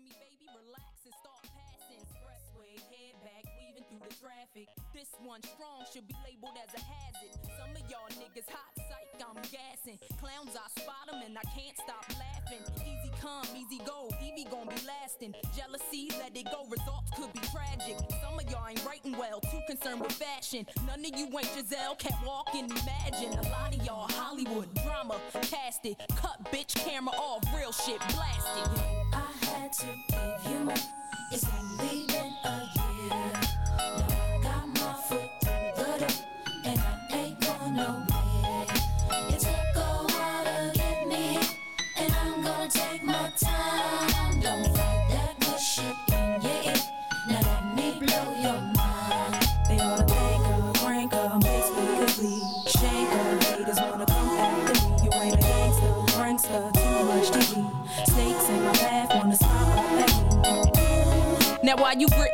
me, baby, relax and start passing. Expressway, head back, weaving through the traffic. This one strong should be labeled as a hazard. Some of y'all niggas hot psych, I'm gassing. Clowns, I spot 'em and I can't stop laughing. Easy come, easy go, Evie gon' be lasting. Jealousy, let it go, results could be tragic. Some of y'all ain't writing well, too concerned with fashion. None of you ain't Giselle, can't walk and imagine. A lot of y'all Hollywood drama, cast it, cut bitch camera off, real shit blasted. To give you my. It's only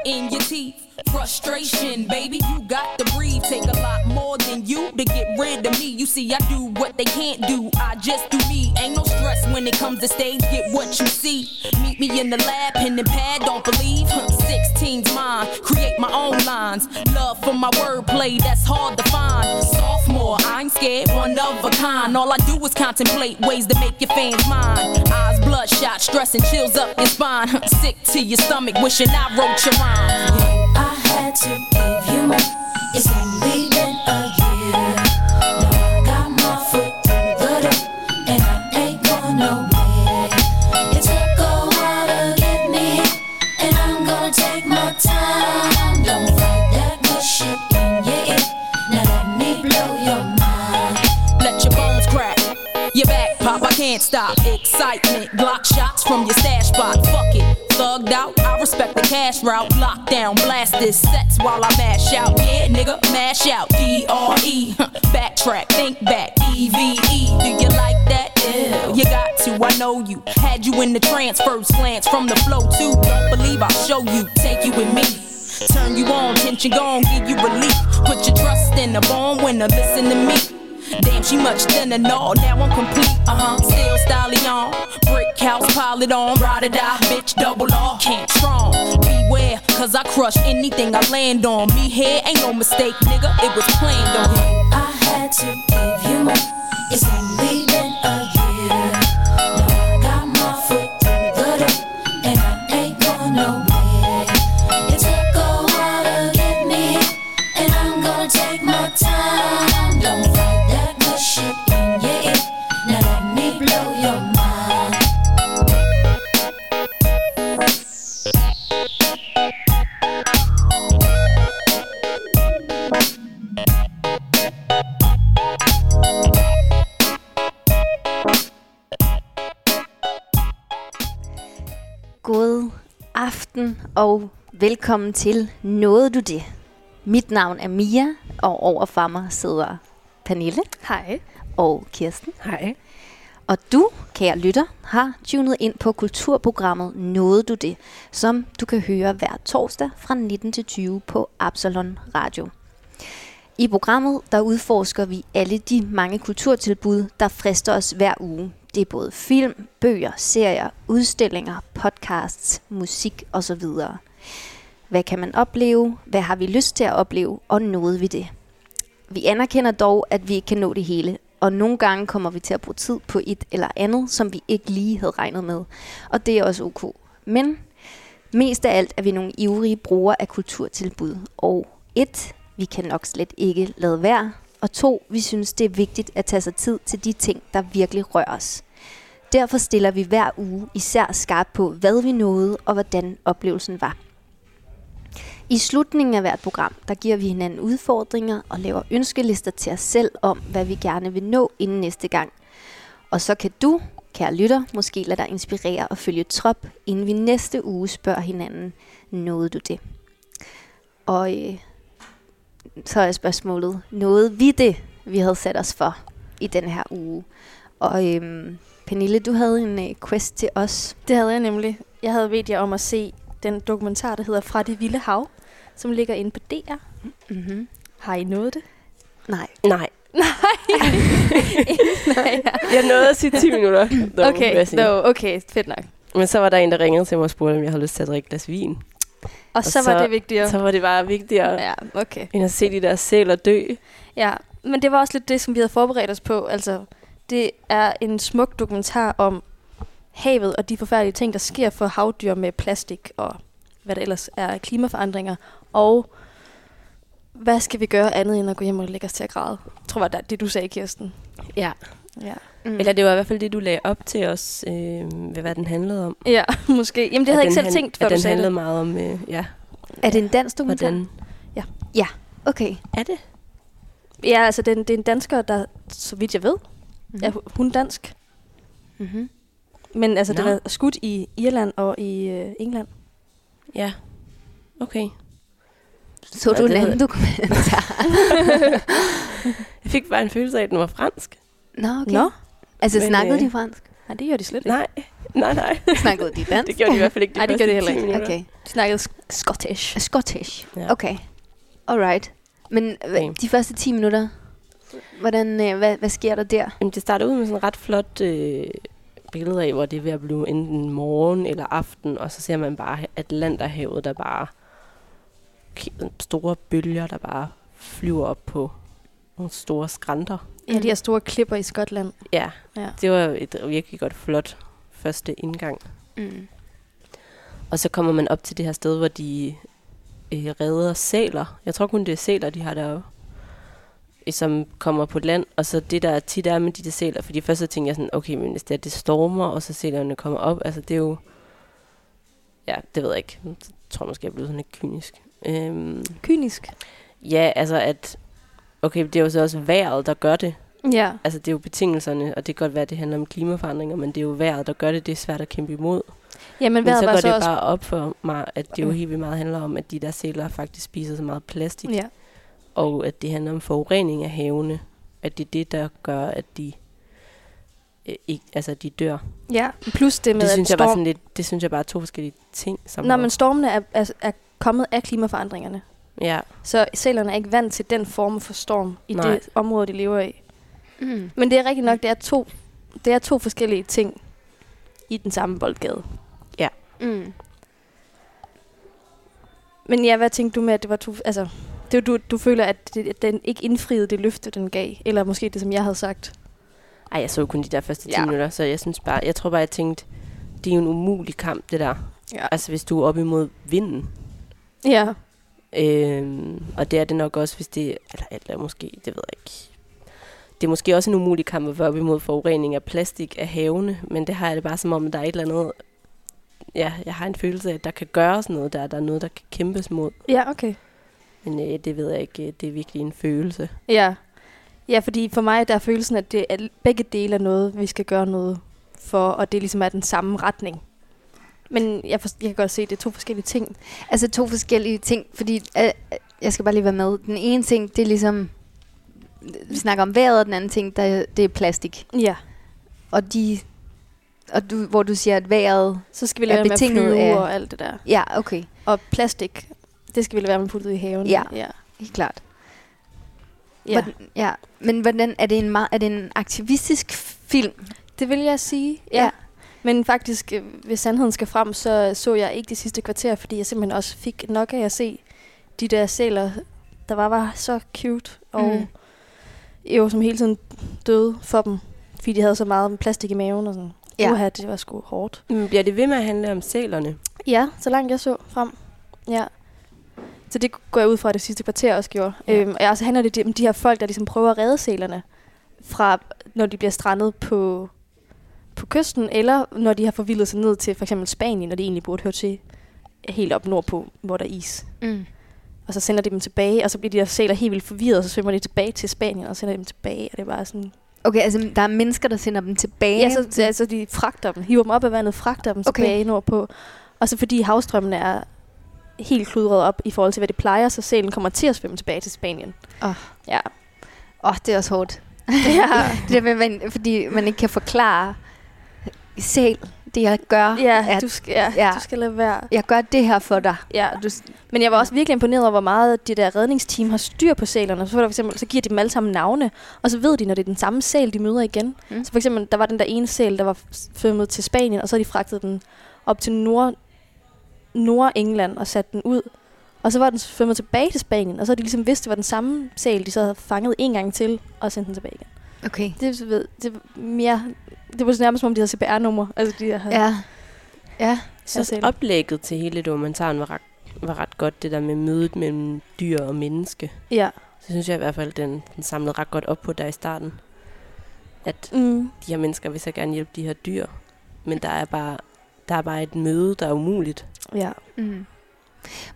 gritting your teeth? Frustration, baby, you got to you to me. You see, I do what they can't do. I just do me. Ain't no stress when it comes to stage. Get what you see. Meet me in the lab, pen and pad. Don't believe. Huh, 16's mine. Create my own lines. Love for my wordplay, that's hard to find. Sophomore, I ain't scared, one of a kind. All I do is contemplate ways to make your fans mine. Eyes bloodshot, stress and chills up your spine. Sick to your stomach, wishing I wrote your rhymes. I had to give you my. Cash route. Lockdown, blast this sets while I mash out. Yeah, nigga, mash out. D R E. Backtrack, think back. E V E. Do you like that? Yeah, you got to. I know you. Had you in the trance, first glance from the flow too. Don't believe I'll show you. Take you with me. Turn you on, tension gone, give you relief. Put your trust in a born winner, listen to me. Damn, she much thinner, no, now I'm complete, uh-huh. Still stallion, brick house, pile it on Ride or die, bitch, double R, can't strong. Beware, cause I crush anything I land on. Me here ain't no mistake, nigga, it was planned on. I had to give you my. Aften og velkommen til Nåede du det? Mit navn er Mia, og overfor mig sidder Pernille Hej. og Kirsten. Hej. Og du, kære lytter, har tunet ind på kulturprogrammet Nåede du det, som du kan høre hver torsdag fra 19 til 20 på Absalon Radio. I programmet der udforsker vi alle de mange kulturtilbud, der frister os hver uge. Det er både film, bøger, serier, udstillinger, podcasts, musik osv. Hvad kan man opleve? Hvad har vi lyst til at opleve? Og nåede vi det? Vi anerkender dog, at vi ikke kan nå det hele, og nogle gange kommer vi til at bruge tid på et eller andet, som vi ikke lige havde regnet med. Og det er også ok. Men mest af alt er vi nogle ivrige brugere af kulturtilbud. Og et, vi kan nok slet ikke lade være. Og to, vi synes, det er vigtigt at tage sig tid til de ting, der virkelig rører os. Derfor stiller vi hver uge især skarpt på, hvad vi nåede og hvordan oplevelsen var. I slutningen af hvert program, der giver vi hinanden udfordringer og laver ønskelister til os selv om, hvad vi gerne vil nå inden næste gang. Og så kan du, kære lytter, måske lade dig inspirere og følge trop, inden vi næste uge spørger hinanden, nåede du det? Og øh, så er spørgsmålet, nåede vi det, vi havde sat os for i den her uge? Og øh, Pernille, du havde en øh, quest til os. Det havde jeg nemlig. Jeg havde bedt jer om at se den dokumentar, der hedder Fra det vilde hav, som ligger inde på DR. Mm-hmm. Har I nået det? Nej. Nej, Nej. jeg nåede at sige 10 minutter. Dog, okay, no, okay, fedt nok. Men så var der en, der ringede til mig og spurgte, om jeg havde lyst til at drikke et glas vin. Og så, var så- det vigtigere. Så var det bare vigtigere, Ja, okay. end at se de der sæler dø. Ja, men det var også lidt det, som vi havde forberedt os på. Altså, det er en smuk dokumentar om havet og de forfærdelige ting, der sker for havdyr med plastik og hvad der ellers er af klimaforandringer. Og hvad skal vi gøre andet end at gå hjem og lægge os til at græde? Jeg tror, det var det, du sagde, Kirsten. Ja. Ja, Mm. Eller det var i hvert fald det, du lagde op til os, øh, ved hvad den handlede om. ja måske. Jamen, det At havde jeg ikke den selv han- tænkt, før at du den handlede det. meget om, øh, ja, Er det en dansk dokumentar? hvordan... Okay. Er det? Ja, altså, det er, en, det er en dansker, der, så vidt jeg ved, Mhm. er hun dansk. Mm-hmm. Men altså, den Nå. er skudt i Irland og i øh, England. Ja. Okay. Så Ja, du en anden dokumentar? Jeg fik bare en følelse af, at den var fransk. Nå, okay. Nå, Altså, Men, snakkede øh, de fransk? nej, det gør de slet ikke. Nej, nej, nej. Snakkede de dansk? det gjorde de i hvert fald ikke de Nej, det gjorde de heller 10 ikke. minutter. Okay. De snakkede sk- Scottish. Scottish. Ja. Okay. Alright. Men Okay. de første 10 minutter, hvordan, øh, hvad, hvad sker der der? Jamen, det starter ud med sådan et ret flot øh, billede af, hvor det er ved at blive enten morgen eller aften, og så ser man bare Atlanterhavet, der bare store bølger, der bare flyver op på nogle store skrænter. Ja, de her store klipper i Skotland. Ja, Ja. det var et virkelig godt flot første indgang. Mm. Og så kommer man op til det her sted, hvor de øh, redder sæler. Jeg tror kun, det er sæler, de har deroppe. øh, Som kommer på land. Og så det, der tit er med de der sæler. Fordi først så tænker jeg sådan, okay, men hvis det, er, det stormer, og så sælerne kommer op. Altså, det er jo... Ja, det ved jeg ikke. Jeg tror måske, jeg er blevet sådan lidt kynisk. Øhm, Kynisk. ja, altså at... Okay, det er jo så også vejret, der gør det. Ja. Altså, det er jo betingelserne, og det kan godt være, at det handler om klimaforandringer, men det er jo vejret, der gør det. Det er svært at kæmpe imod. Ja, men Men så går så det også... bare op for mig, at det jo Mm. helt vildt meget handler om, at de der sæler faktisk spiser så meget plastik, Ja. og at det handler om forurening af havene, at det er det, der gør, at de, øh, ikke, altså, de dør. ja, plus det med, Det synes, at jeg bare storm... sådan lidt, det synes jeg bare er to forskellige ting. Som Nå, men stormene er, er, er kommet af klimaforandringerne. Ja, Så sælerne er ikke vant til den form for storm i Nej. det område, de lever i. Mm. Men det er rigtigt nok, det er to, det er to forskellige ting i den samme boldgade. Mm. Men ja, hvad tænkte du med, at det var to... Altså, det, du, du føler, at, det, at den ikke indfriede det løfte, den gav? Eller måske det, som jeg havde sagt? ej, jeg så kun de der første 10 Ja. ja. minutter, så jeg synes bare, jeg tror bare, jeg tænkte, det er jo en umulig kamp, det der. Ja. Altså, hvis du er op imod vinden, Ja. Øhm, og det er det nok også, hvis det... Eller, eller måske, det ved jeg ikke. Det er måske også en umulig kamp at være op imod forurening af plastik af havene, men det har jeg det bare som om, at der er et eller andet... Ja, jeg har en følelse af, at der kan gøres noget der. Der er noget, der kan kæmpes mod. Ja, okay. Men øh, det ved jeg ikke. Det er virkelig en følelse. Ja. Ja, fordi for mig der er følelsen, at det er begge dele af noget, vi skal gøre noget for, og det ligesom er den samme retning. Men jeg, for, jeg kan godt se, at det er to forskellige ting. Altså to forskellige ting, fordi øh, jeg skal bare lige være med. Den ene ting, det er ligesom, vi snakker om vejret, og den anden ting, der, det er plastik. Ja. Og de, og du, hvor du siger, at vejret, Så skal vi lade være med at flyve af- og alt det der. ja, okay, Og plastik, det skal vi lade være med at putte ud i haven. Ja. ja. helt klart. ja. Hvordan, ja. Men hvordan, er det en, meget, er det en aktivistisk film? Det vil jeg sige, ja. Ja. Men faktisk, øh, hvis sandheden skal frem, så så jeg ikke de sidste kvarter, fordi jeg simpelthen også fik nok af at se de der sæler, der var, var så cute, og Mm. var som hele tiden døde for dem, fordi de havde så meget plastik i maven og sådan. Ja. Uha, det var sgu hårdt. Men bliver det ved med at handle om sælerne? Ja, så langt jeg så frem. Ja. Så det går jeg ud fra, at det sidste kvarter også gjorde. Ja. Ja. Øhm, og så handler det om de her folk, der ligesom prøver at redde sælerne, fra når de bliver strandet på, på kysten, eller når de har forvildet sig ned til for eksempel Spanien, når de egentlig burde høre til helt op nordpå, hvor der er is. Mm. Og så sender de dem tilbage, og så bliver de der sæler helt vildt forvirret, og så svømmer de tilbage til Spanien, og sender dem tilbage, og det er bare sådan... Okay, altså der er mennesker, der sender dem tilbage. Ja, så, så, de fragter dem, hiver dem op af vandet, fragter dem Okay. tilbage nordpå. Og så fordi havstrømmene er helt kludret op i forhold til, hvad det plejer, så sælen kommer til at svømme tilbage til Spanien. Åh. Ja. Åh, oh, det er også hårdt. ja. det der med, man, fordi man ikke kan forklare sæl. Det jeg gør, Ja, er, du skal, ja, ja. du skal lade være. jeg gør det her for dig. Ja, du, men jeg var også virkelig imponeret over, hvor meget det der redningsteam har styr på sælerne. Så, for eksempel, så giver de dem alle sammen navne, og så ved de, når det er den samme sæl, de møder igen. Mm. Så for eksempel, der var den der ene sæl, der var svømmet til Spanien, og så har de fragtet den op til Nord, Nord-England og sat den ud. Og så var den svømmet tilbage til Spanien, og så har de ligesom vidst, det var den samme sæl, de så havde fanget en gang til, og sendt den tilbage igen. Okay. Det, ved, det, var mere, det var nærmest som om, de havde CPR-nummer. Altså, de havde, Ja. Ja. Jeg synes, sæler. oplægget til hele dokumentaren var ret, var ret godt, det der med mødet mellem dyr og menneske. ja. Så synes jeg i hvert fald, den, den samlede ret godt op på der i starten. At Mm. de her mennesker vil så gerne hjælpe de her dyr, men der er bare, der er bare et møde, der er umuligt. Ja. Mm.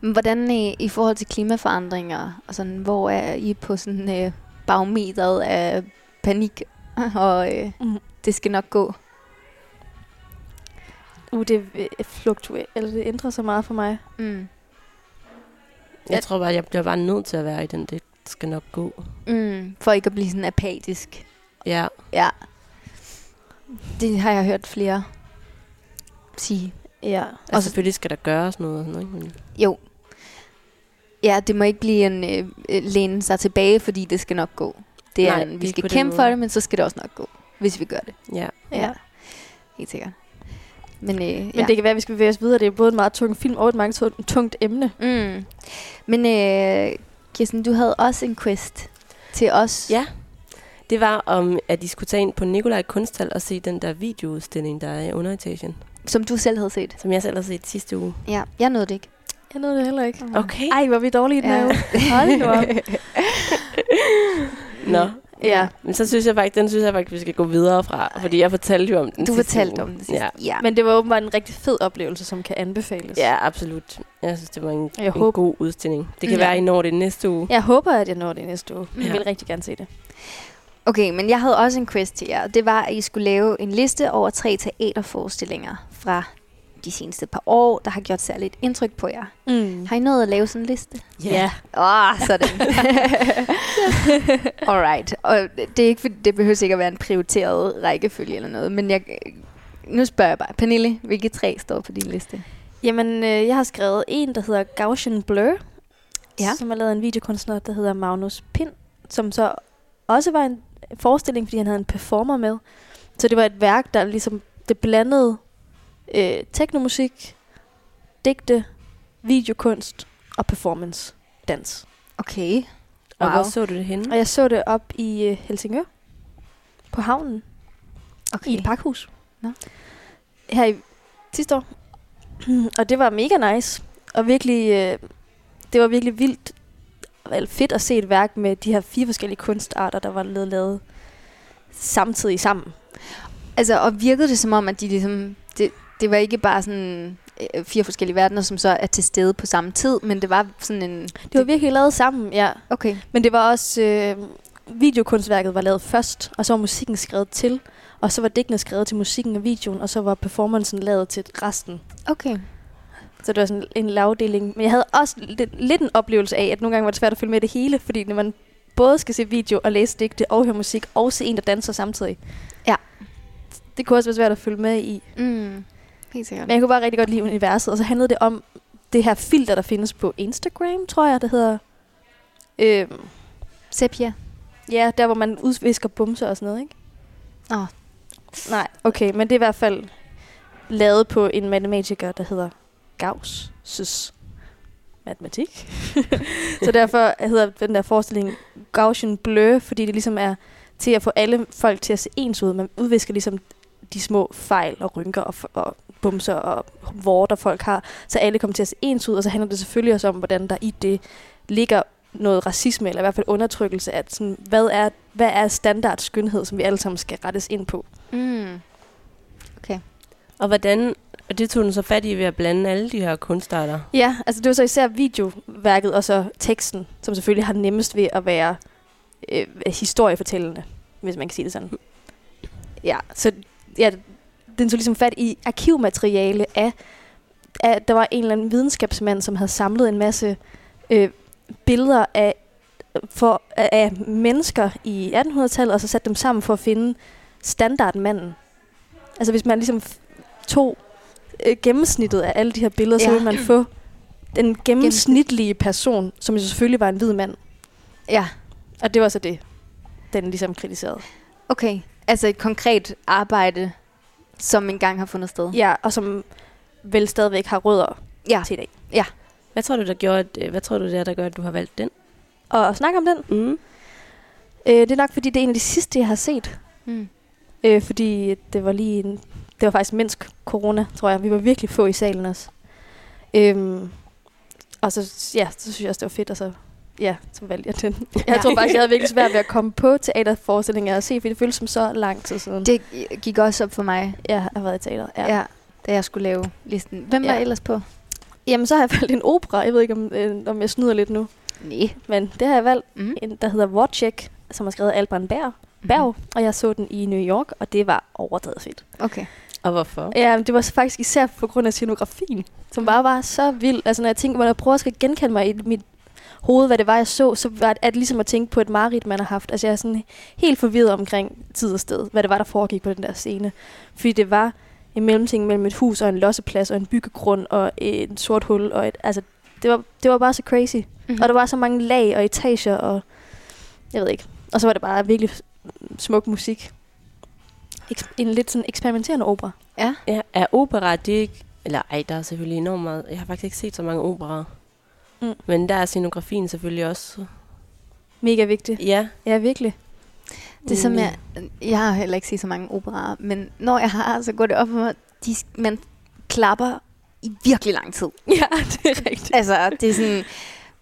Men hvordan i, i forhold til klimaforandringer, og sådan, hvor er I på sådan øh, barometeret af panik, og øh, Mm. det skal nok gå? Uh, det øh, fluktuerer, eller det ændrer sig meget for mig. Mm. Jeg tror bare, jeg bliver bare nødt til at være i den, det skal nok gå. Mm. For ikke at blive sådan apatisk. Ja, Ja. Det har jeg hørt flere sige. Ja. og selvfølgelig skal der gøres noget og sådan noget. ikke? Men Jo. Ja, det må ikke blive en øh, øh, læne sig tilbage, fordi det skal nok gå. Det er, Nej, vi skal kæmpe for det, men så skal det også nok gå, hvis vi gør det. ja. Ja. Helt sikkert. Men, øh, Men ja. det kan være, at vi skal bevæge os videre. Det er både en meget tung film og et meget tungt, emne. Mm. Men øh, Kirsten, du havde også en quest til os. Ja, det var om, at de skulle tage ind på Nikolaj Kunsthal og se den der videoudstilling, der er i underetagen. Som du selv havde set. Som jeg selv har set sidste uge. Ja, jeg nåede det ikke. Jeg nåede det heller ikke. Okay. Ej, hvor vi dårlige i den Ja. her uge. Hold nu op. Nå. Ja. Men så synes jeg faktisk, den synes jeg faktisk, vi skal gå videre fra, fordi jeg fortalte jo om den Du fortalte uge. om det sidste. Ja. ja. Men det var åbenbart en rigtig fed oplevelse, som kan anbefales. ja, absolut. Jeg synes, det var en, Jeg en håber- god udstilling. Det kan Ja. være, I når det næste uge. Jeg håber, at jeg når det næste uge. Jeg Ja. vil rigtig gerne se det. Okay, men jeg havde også en quest til jer. og Det var, at I skulle lave en liste over tre teaterforestillinger fra de seneste par år, der har gjort særligt indtryk på jer. Mm. Har I nået at lave sådan en liste? Ja. Åh, oh, sådan. Alright. Og det er ikke, det behøver ikke at være en prioriteret rækkefølge eller noget, men jeg, nu spørger jeg bare. Pernille, hvilke tre står på din liste? Jamen, øh, jeg har skrevet en, der hedder Gaussian Blur, Ja. som har lavet en videokunstner, der hedder Magnus Pind, som så også var en forestilling, fordi han havde en performer med. Så det var et værk, der ligesom det blandede øh, teknomusik, digte, videokunst og performance dans. Okay. Og Wow. hvor så du det henne? Og jeg så det op i øh, Helsingør, på havnen, okay. i et pakhus. Nå. Her i sidste år. og det var mega nice. Og virkelig, øh, det var virkelig vildt, eller fedt at se et værk med de her fire forskellige kunstarter, der var blevet lavet samtidig sammen. Altså, og virkede det som om, at de ligesom... Det, det var ikke bare sådan øh, fire forskellige verdener, som så er til stede på samme tid, men det var sådan en... Det var virkelig lavet sammen, ja. Okay. Men det var også... Øh, videokunstværket var lavet først, og så var musikken skrevet til, og så var digtene skrevet til musikken og videoen, og så var performancen lavet til resten. Okay. Så det var sådan en lavdeling. Men jeg havde også lidt, lidt en oplevelse af, at nogle gange var det svært at følge med det hele, fordi når man både skal se video og læse digte og høre musik og se en, der danser samtidig. Ja. Det kunne også være svært at følge med i. Mm. Helt sikkert. Men jeg kunne bare rigtig godt lide universet, og så handlede det om det her filter, der findes på Instagram, tror jeg, det hedder. Øhm, Sepia. ja, der hvor man udvisker bumser og sådan noget, ikke? Åh. Nej, okay, men det er i hvert fald lavet på en matematiker, der hedder Gauss' matematik. så derfor hedder den der forestilling Gaussian Blur, fordi det ligesom er til at få alle folk til at se ens ud. Man udvisker ligesom de små fejl og rynker og, og bumser og vorter folk har, så alle kommer til at se ens ud, og så handler det selvfølgelig også om, hvordan der i det ligger noget racisme, eller i hvert fald undertrykkelse af, sådan, hvad er, hvad er standard skønhed, som vi alle sammen skal rettes ind på. Mm. Og hvordan, og det tog den så fat i ved at blande alle de her kunstarter. Ja, altså det var så især videoværket og så teksten, som selvfølgelig har nemmest ved at være øh, historiefortællende, hvis man kan sige det sådan. Ja, så ja, den tog ligesom fat i arkivmateriale af, af der var en eller anden videnskabsmand, som havde samlet en masse øh, billeder af, for, af mennesker i 1800-tallet, og så sat dem sammen for at finde standardmanden. Altså hvis man ligesom tog øh, gennemsnittet af alle de her billeder, ja. så ville man få den gennemsnitlige person, som jo selvfølgelig var en hvid mand. Ja, Og det var så det, den ligesom kritiserede. okay. Altså et konkret arbejde, som engang har fundet sted. Ja, og som vel stadigvæk har rødder Ja. til i dag. Hvad tror du, der gjorde, at, øh, hvad tror du, det er, der gør, at du har valgt den? Og at snakke om den, Mm. øh, det er nok fordi, det er en af de sidste, jeg har set. Mm. Øh, fordi det var lige en, det var faktisk mens corona, tror jeg. Vi var virkelig få i salen også. Øhm, og så, ja, så synes jeg også, det var fedt, og så, ja, så valgte jeg den. Jeg tror faktisk, jeg havde virkelig svært ved at komme på teaterforestillinger og se, for det føltes som så lang tid siden. Det, gik også op for mig, jeg har været i teater. Ja. ja. ja da jeg skulle lave listen. Hvem var Ja. ellers på? Jamen, så har jeg valgt en opera. Jeg ved ikke, om, øh, om jeg snyder lidt nu. Nej. Men det har jeg valgt, Mm. en, der hedder Wojciech, som er skrevet af Alban Berg. Berg, og jeg så den i New York, og det var overdrevet fedt. Okay. Og hvorfor? Ja, det var så faktisk især på grund af scenografien, som bare var så vild. Altså, når jeg tænker, når jeg prøver at skal genkalde mig i mit hoved, hvad det var, jeg så, så var det, er det ligesom at tænke på et mareridt, man har haft. Altså, jeg er sådan helt forvirret omkring tid og sted, hvad det var, der foregik på den der scene. Fordi det var en mellemting mellem et hus og en losseplads og en byggegrund og et sort hul. Og et, altså, det var, det var bare så crazy. Mm-hmm. Og der var så mange lag og etager, og jeg ved ikke. Og så var det bare virkelig smuk musik. En lidt sådan eksperimenterende opera. Ja. Ja, er opera, det ikke... Eller ej, der er selvfølgelig enormt meget... Jeg har faktisk ikke set så mange operer. Mm. Men der er scenografien selvfølgelig også... Mega vigtig. Ja. Ja, virkelig. Det er som Mm. jeg, jeg har heller ikke set så mange operaer, men når jeg har, så går det op for mig, de, man klapper i virkelig lang tid. Ja, det er rigtigt. Altså, det er sådan,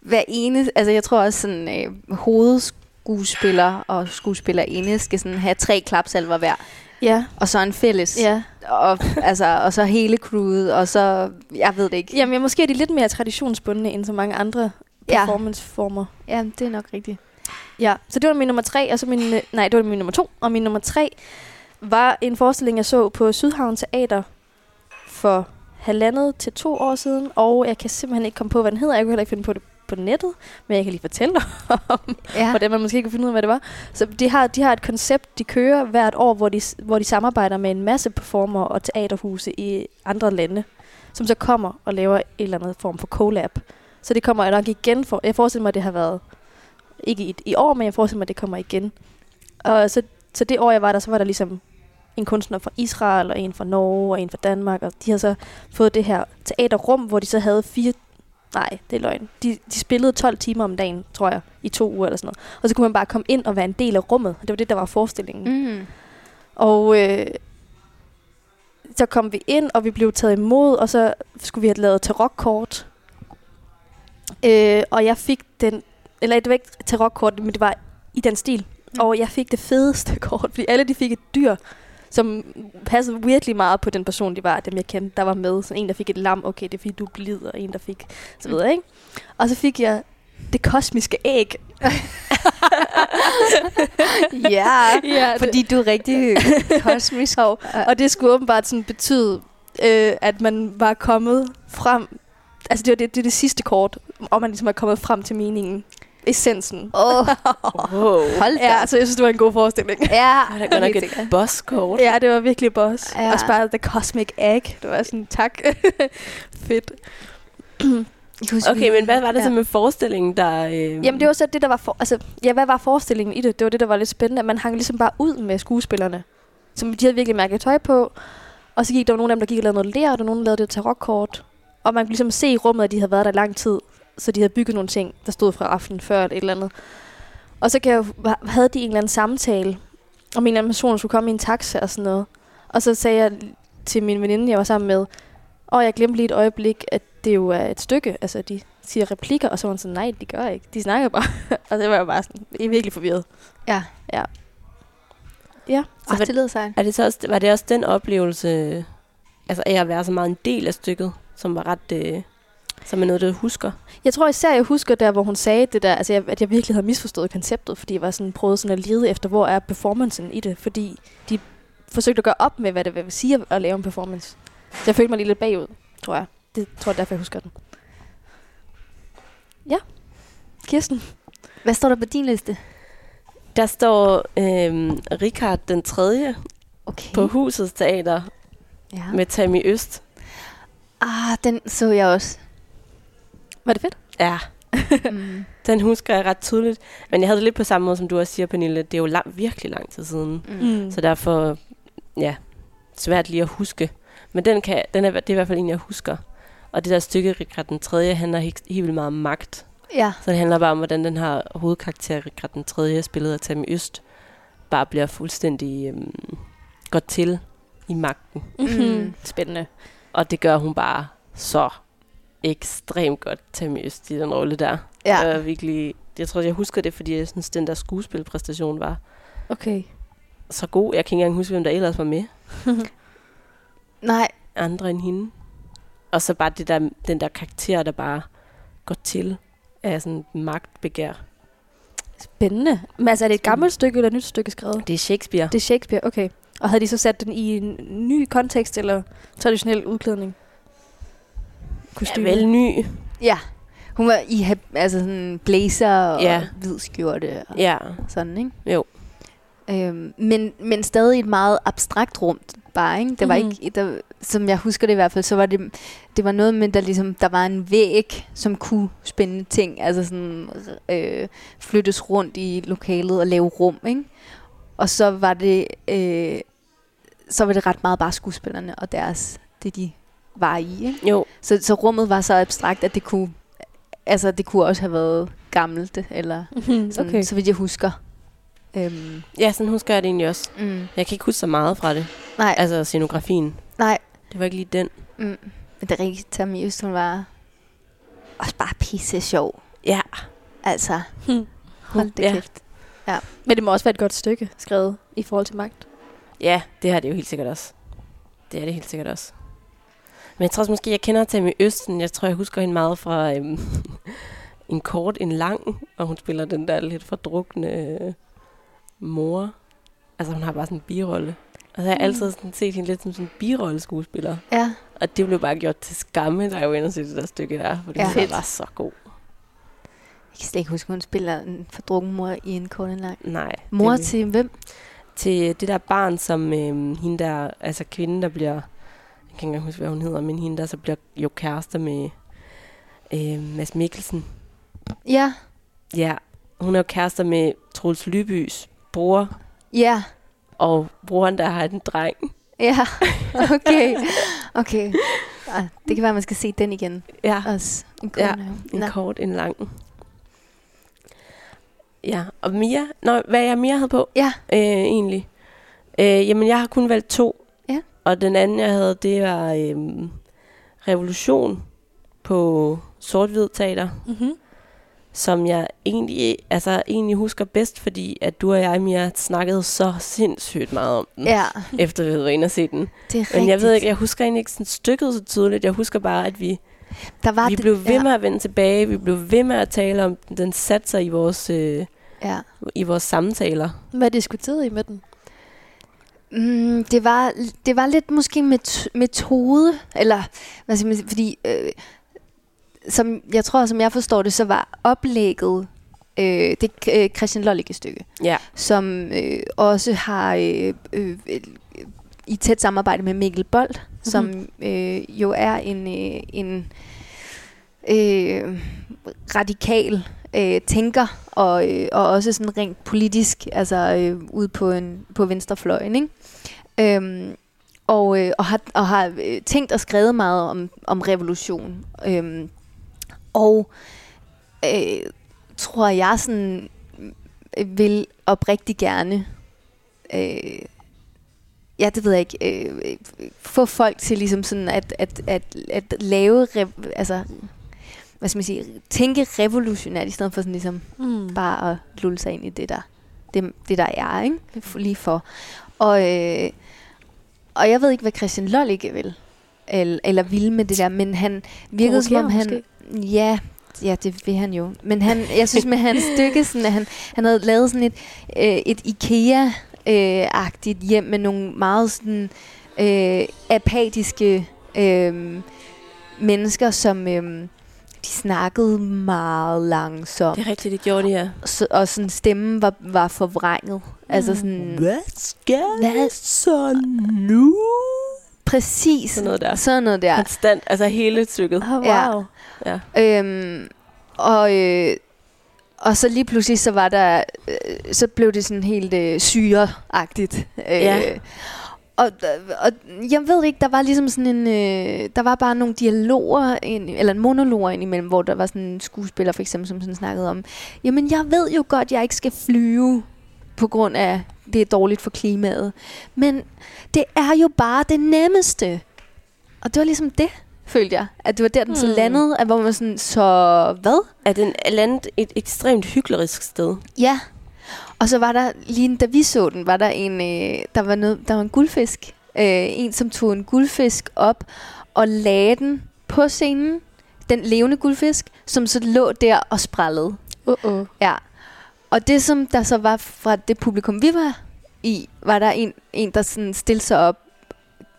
hver ene, altså jeg tror også sådan, øh, hovedskuespiller og skuespillerinde skal sådan have tre klapsalver hver, Ja, og så en fælles, ja. Og, altså, og så hele crewet, og så, jeg ved det ikke. Jamen, ja, måske er de lidt mere traditionsbundne end så mange andre Ja. performanceformer. Ja, det er nok rigtigt. Ja, så det var min nummer tre, og så min, øh, nej, det var min nummer to, og min nummer tre var en forestilling, jeg så på Sydhavn Teater for halvandet til to år siden, og jeg kan simpelthen ikke komme på, hvad den hedder. Jeg kunne heller ikke finde på det på nettet, men jeg kan lige fortælle dig om, Ja. hvordan man måske kan finde ud af, hvad det var. Så de har, de har et koncept, de kører hvert år, hvor de, hvor de samarbejder med en masse performer og teaterhuse i andre lande, som så kommer og laver en eller anden form for collab. Så det kommer nok igen for, jeg forestiller mig, at det har været ikke i, i år, men jeg forestiller mig, at det kommer igen. Og så, så det år, jeg var der, så var der ligesom en kunstner fra Israel, og en fra Norge, og en fra Danmark, og de havde så fået det her teaterrum, hvor de så havde fire... Nej, det er løgn. De, de spillede 12 timer om dagen, tror jeg, i to uger eller sådan noget. Og så kunne man bare komme ind og være en del af rummet. Det var det, der var forestillingen. Mm. Og øh, så kom vi ind, og vi blev taget imod, og så skulle vi have lavet tarokkort. Øh, og jeg fik den, eller det var ikke tarokkort, men det var i den stil. Mm. Og jeg fik det fedeste kort, fordi alle de fik et dyr, som passede virkelig meget på den person, de var, dem jeg kendte, der var med. Så en, der fik et lam, okay, det er fordi du er blid, og en, der fik, så videre, ikke? Og så fik jeg det kosmiske æg. Ja, Ja, det- fordi du er rigtig kosmisk. Og, og det skulle åbenbart sådan betyde, øh, at man var kommet frem... Altså det var det, det, det sidste kort, og man ligesom er kommet frem til meningen. Essensen. Åh, oh, Wow. hold da. Ja, altså jeg synes, det var en god forestilling. Ja, Det er godt nok et bosskort. Ja, det var virkelig boss. Ja. Og bare The Cosmic Egg. Det var sådan, tak. Fedt. Okay, men hvad var det ja. så med forestillingen, der... Øh... Jamen det var så det, der var for, altså, ja, hvad var forestillingen i det? Det var det, der var lidt spændende. at Man hang ligesom bare ud med skuespillerne. Som de havde virkelig mærket tøj på. Og så gik der var nogle af dem, der gik og lavede noget lær, og der var nogen, der lavede det tarokkort. Og man kunne ligesom se i rummet, at de havde været der lang tid. Så de havde bygget nogle ting, der stod fra aftenen før eller et eller andet. Og så kan jeg, havde de en eller anden samtale, om en eller anden person skulle komme i en taxa og sådan noget. Og så sagde jeg til min veninde, jeg var sammen med, og jeg glemte lige et øjeblik, at det jo er et stykke. Altså, de siger replikker, og så var hun sådan, nej, de gør ikke. De snakker bare. og det var jeg bare sådan, jeg er virkelig forvirret. Ja. Ja. Ja. Åh, det lyder sejt. Er det så også, var det også den oplevelse, altså af at være så meget en del af stykket, som var ret... Øh, som er noget, du husker? Jeg tror især, jeg husker der, hvor hun sagde det der, altså jeg, at jeg virkelig havde misforstået konceptet, fordi jeg var sådan, prøvede sådan at lede efter, hvor er performancen i det, fordi de forsøgte at gøre op med, hvad det vil sige at- at lave en performance. Så jeg følte mig lige lidt bagud, tror jeg. Det tror jeg derfor, jeg husker den. Ja. Kirsten. Hvad står der på din liste? Der står øh, Richard den 3. Okay. på Husets Teater. Ja. med Tammy Øst. Ah, den så jeg også. Var det fedt? Ja, Mm. den husker jeg ret tydeligt. Men jeg havde det lidt på samme måde, som du også siger, Pernille. Det er jo lang, virkelig lang tid siden. Mm. Så derfor, ja, svært lige at huske. Men den kan, den er, det er i hvert fald en, jeg husker. Og det der stykke, Rikard den 3., handler helt, helt vildt meget om magt. Ja. Så det handler bare om, hvordan den her hovedkarakter, Rikard den 3., spillet af Tammy Øst, bare bliver fuldstændig øhm, godt til i magten. Mm. Spændende. Og det gør hun bare så ekstremt godt, Tammy Øst, i den rolle der. Ja. Jeg, er virkelig, jeg tror, jeg husker det, fordi jeg synes, den der skuespilpræstation var Okay. så god. Jeg kan ikke engang huske, hvem der ellers var med. Nej, Andre end hende. Og så bare det der, den der karakter, der bare går til af sådan magtbegær. Spændende. Men altså, er det et gammelt stykke eller et nyt stykke skrevet? Det er Shakespeare. Det er Shakespeare, okay. Og havde de så sat den i en ny kontekst eller traditionel udklædning? Ja, Kostyme? vel ny. ja. Hun var i altså sådan blazer og Ja. hvid skjorte og Ja, sådan, ikke? jo. Øhm, men, men stadig et meget abstrakt rum bare, ikke? Det var Mhm. ikke, der, som jeg husker det i hvert fald, så var det, det var noget med, der ligesom, der var en væg, som kunne spænde ting, altså sådan øh, flyttes rundt i lokalet og lave rum, ikke? Og så var det, øh, så var det ret meget bare skuespillerne og deres, det de var i, ikke? Jo, Så, så rummet var så abstrakt, at det kunne, altså det kunne også have været gammelt, eller Mhm, sådan, okay. så vidt jeg husker. Øhm, ja, sådan husker jeg det egentlig også. mm, Jeg kan ikke huske så meget fra det. nej, Altså scenografien. nej, Det var ikke lige den. Mm. Men det er rigtigt, Tammy Øst, hun var også bare pisse sjov. Ja. Altså, Hmm. hold det Ja. kæft. Men det må også være et godt stykke skrevet i forhold til magt. Ja, det har det jo helt sikkert også. Det er det helt sikkert også. Men jeg tror også måske, jeg kender Tammy Østen. Jeg tror, jeg husker hende meget fra øhm, en kort, en lang. Og hun spiller den der lidt fordrukne øh, mor. Altså, hun har bare sådan en birolle. Og så har jeg altid sådan set hende lidt som sådan en birolleskuespiller. Ja, Og det blev bare gjort til skamme, da jeg var inde og se det der stykke der. Fordi Ja. hun var så god. jeg kan slet ikke huske, hun spiller en fordrukken mor i en kort en lang. Nej. Mor det, til hvem? til det der barn, som øh, hende der, altså kvinden, der bliver, jeg kan ikke huske, hvad hun hedder, men hende der så bliver jo kærester med øh, Mads Mikkelsen. Ja, Ja, hun er jo kærester med Troels Lybys bror, ja, og broren der har en dreng. ja. Okay, okay. Ah, det kan være, man skal se den igen Ja, også. En Ja, kone. en Nå. kort, en lang. Ja, og Mia, Nå, hvad jeg mere havde på, Ja, øh, egentlig. Øh, jamen, jeg har kun valgt to. Og den anden, jeg havde, det var øh, Revolution på sort-hvid teater, Mm-hmm. som jeg egentlig, altså, egentlig husker bedst, fordi at du og jeg, Mia, snakkede så sindssygt meget om den, ja, efter vi havde været inde og se den. det er rigtigt. Men jeg ved ikke, jeg husker egentlig ikke sådan stykket så tydeligt. Jeg husker bare, at vi, der var vi det, blev ved ja, med at vende tilbage. Vi blev ved med at tale om den. Den satte sig i vores, øh, ja. i vores samtaler. Hvad diskuterede I med den? Mm, det, var, det var lidt måske met- metode, eller hvad skal man sige, fordi øh, som jeg tror, som jeg forstår det, så var oplægget øh, det øh, Christian Lollicke stykke, Ja. som øh, også har øh, øh, i tæt samarbejde med Mikkel Bold, mm-hmm. som øh, jo er en, øh, en øh, radikal øh, tænker, og, øh, og også sådan rent politisk, altså øh, ude på, en, på venstrefløjen, ikke? Øhm, og, øh, og har, og har øh, tænkt og skrevet meget om, om revolution. Øhm, og øh, tror jeg sådan øh, vil oprigtig gerne øh, ja, det ved jeg ikke, øh, få folk til ligesom sådan at, at, at, at lave, re- altså, hvad skal man sige, tænke revolutionært, i stedet for sådan ligesom Mm. bare at lulle sig ind i det, der, det, det der er, ikke? Lige for. Og, øh, og jeg ved ikke, hvad Christian Lollicke vil, eller, eller ville med det der, men han virkede som om han... Ja, ja, det vil han jo. Men han, jeg synes med hans stykke, sådan, at han, han havde lavet sådan et, øh, et IKEA-agtigt hjem med nogle meget sådan, øh, apatiske øh, mennesker, som øh, de snakkede meget langsomt Det er rigtigt, det gjorde de, ja. så, og sådan stemmen var, var forvrænget. Altså sådan, Hvad skal Hvad? så nu? præcis. Sådan noget der. Sådan noget der. Konstant, altså hele stykket. Oh, Ja. wow. Ja. Øhm, og, øh, og så lige pludselig, så var der, øh, så blev det sådan helt øh, syreagtigt. Øh, Ja. Og, og jeg ved ikke, der var ligesom sådan en, øh, der var bare nogle dialoger, ind, eller monologer indimellem, hvor der var sådan en skuespiller for eksempel, som sådan snakkede om, jamen jeg ved jo godt, jeg ikke skal flyve på grund af, det er dårligt for klimaet. Men det er jo bare det nemmeste. Og det var ligesom det, følte jeg. At det var der, den så Hmm. landede, at hvor man sådan, så hvad? Er den landet et ekstremt hyklerisk sted? Ja. Og så var der, lige da vi så den, var der en, øh, der var, noget, der var en guldfisk. Øh, en, som tog en guldfisk op og lagde den på scenen. Den levende guldfisk, som så lå der og sprællede. Uh-oh. Ja. Og det, som der så var fra det publikum, vi var i, var der en, en der sådan stillede sig op,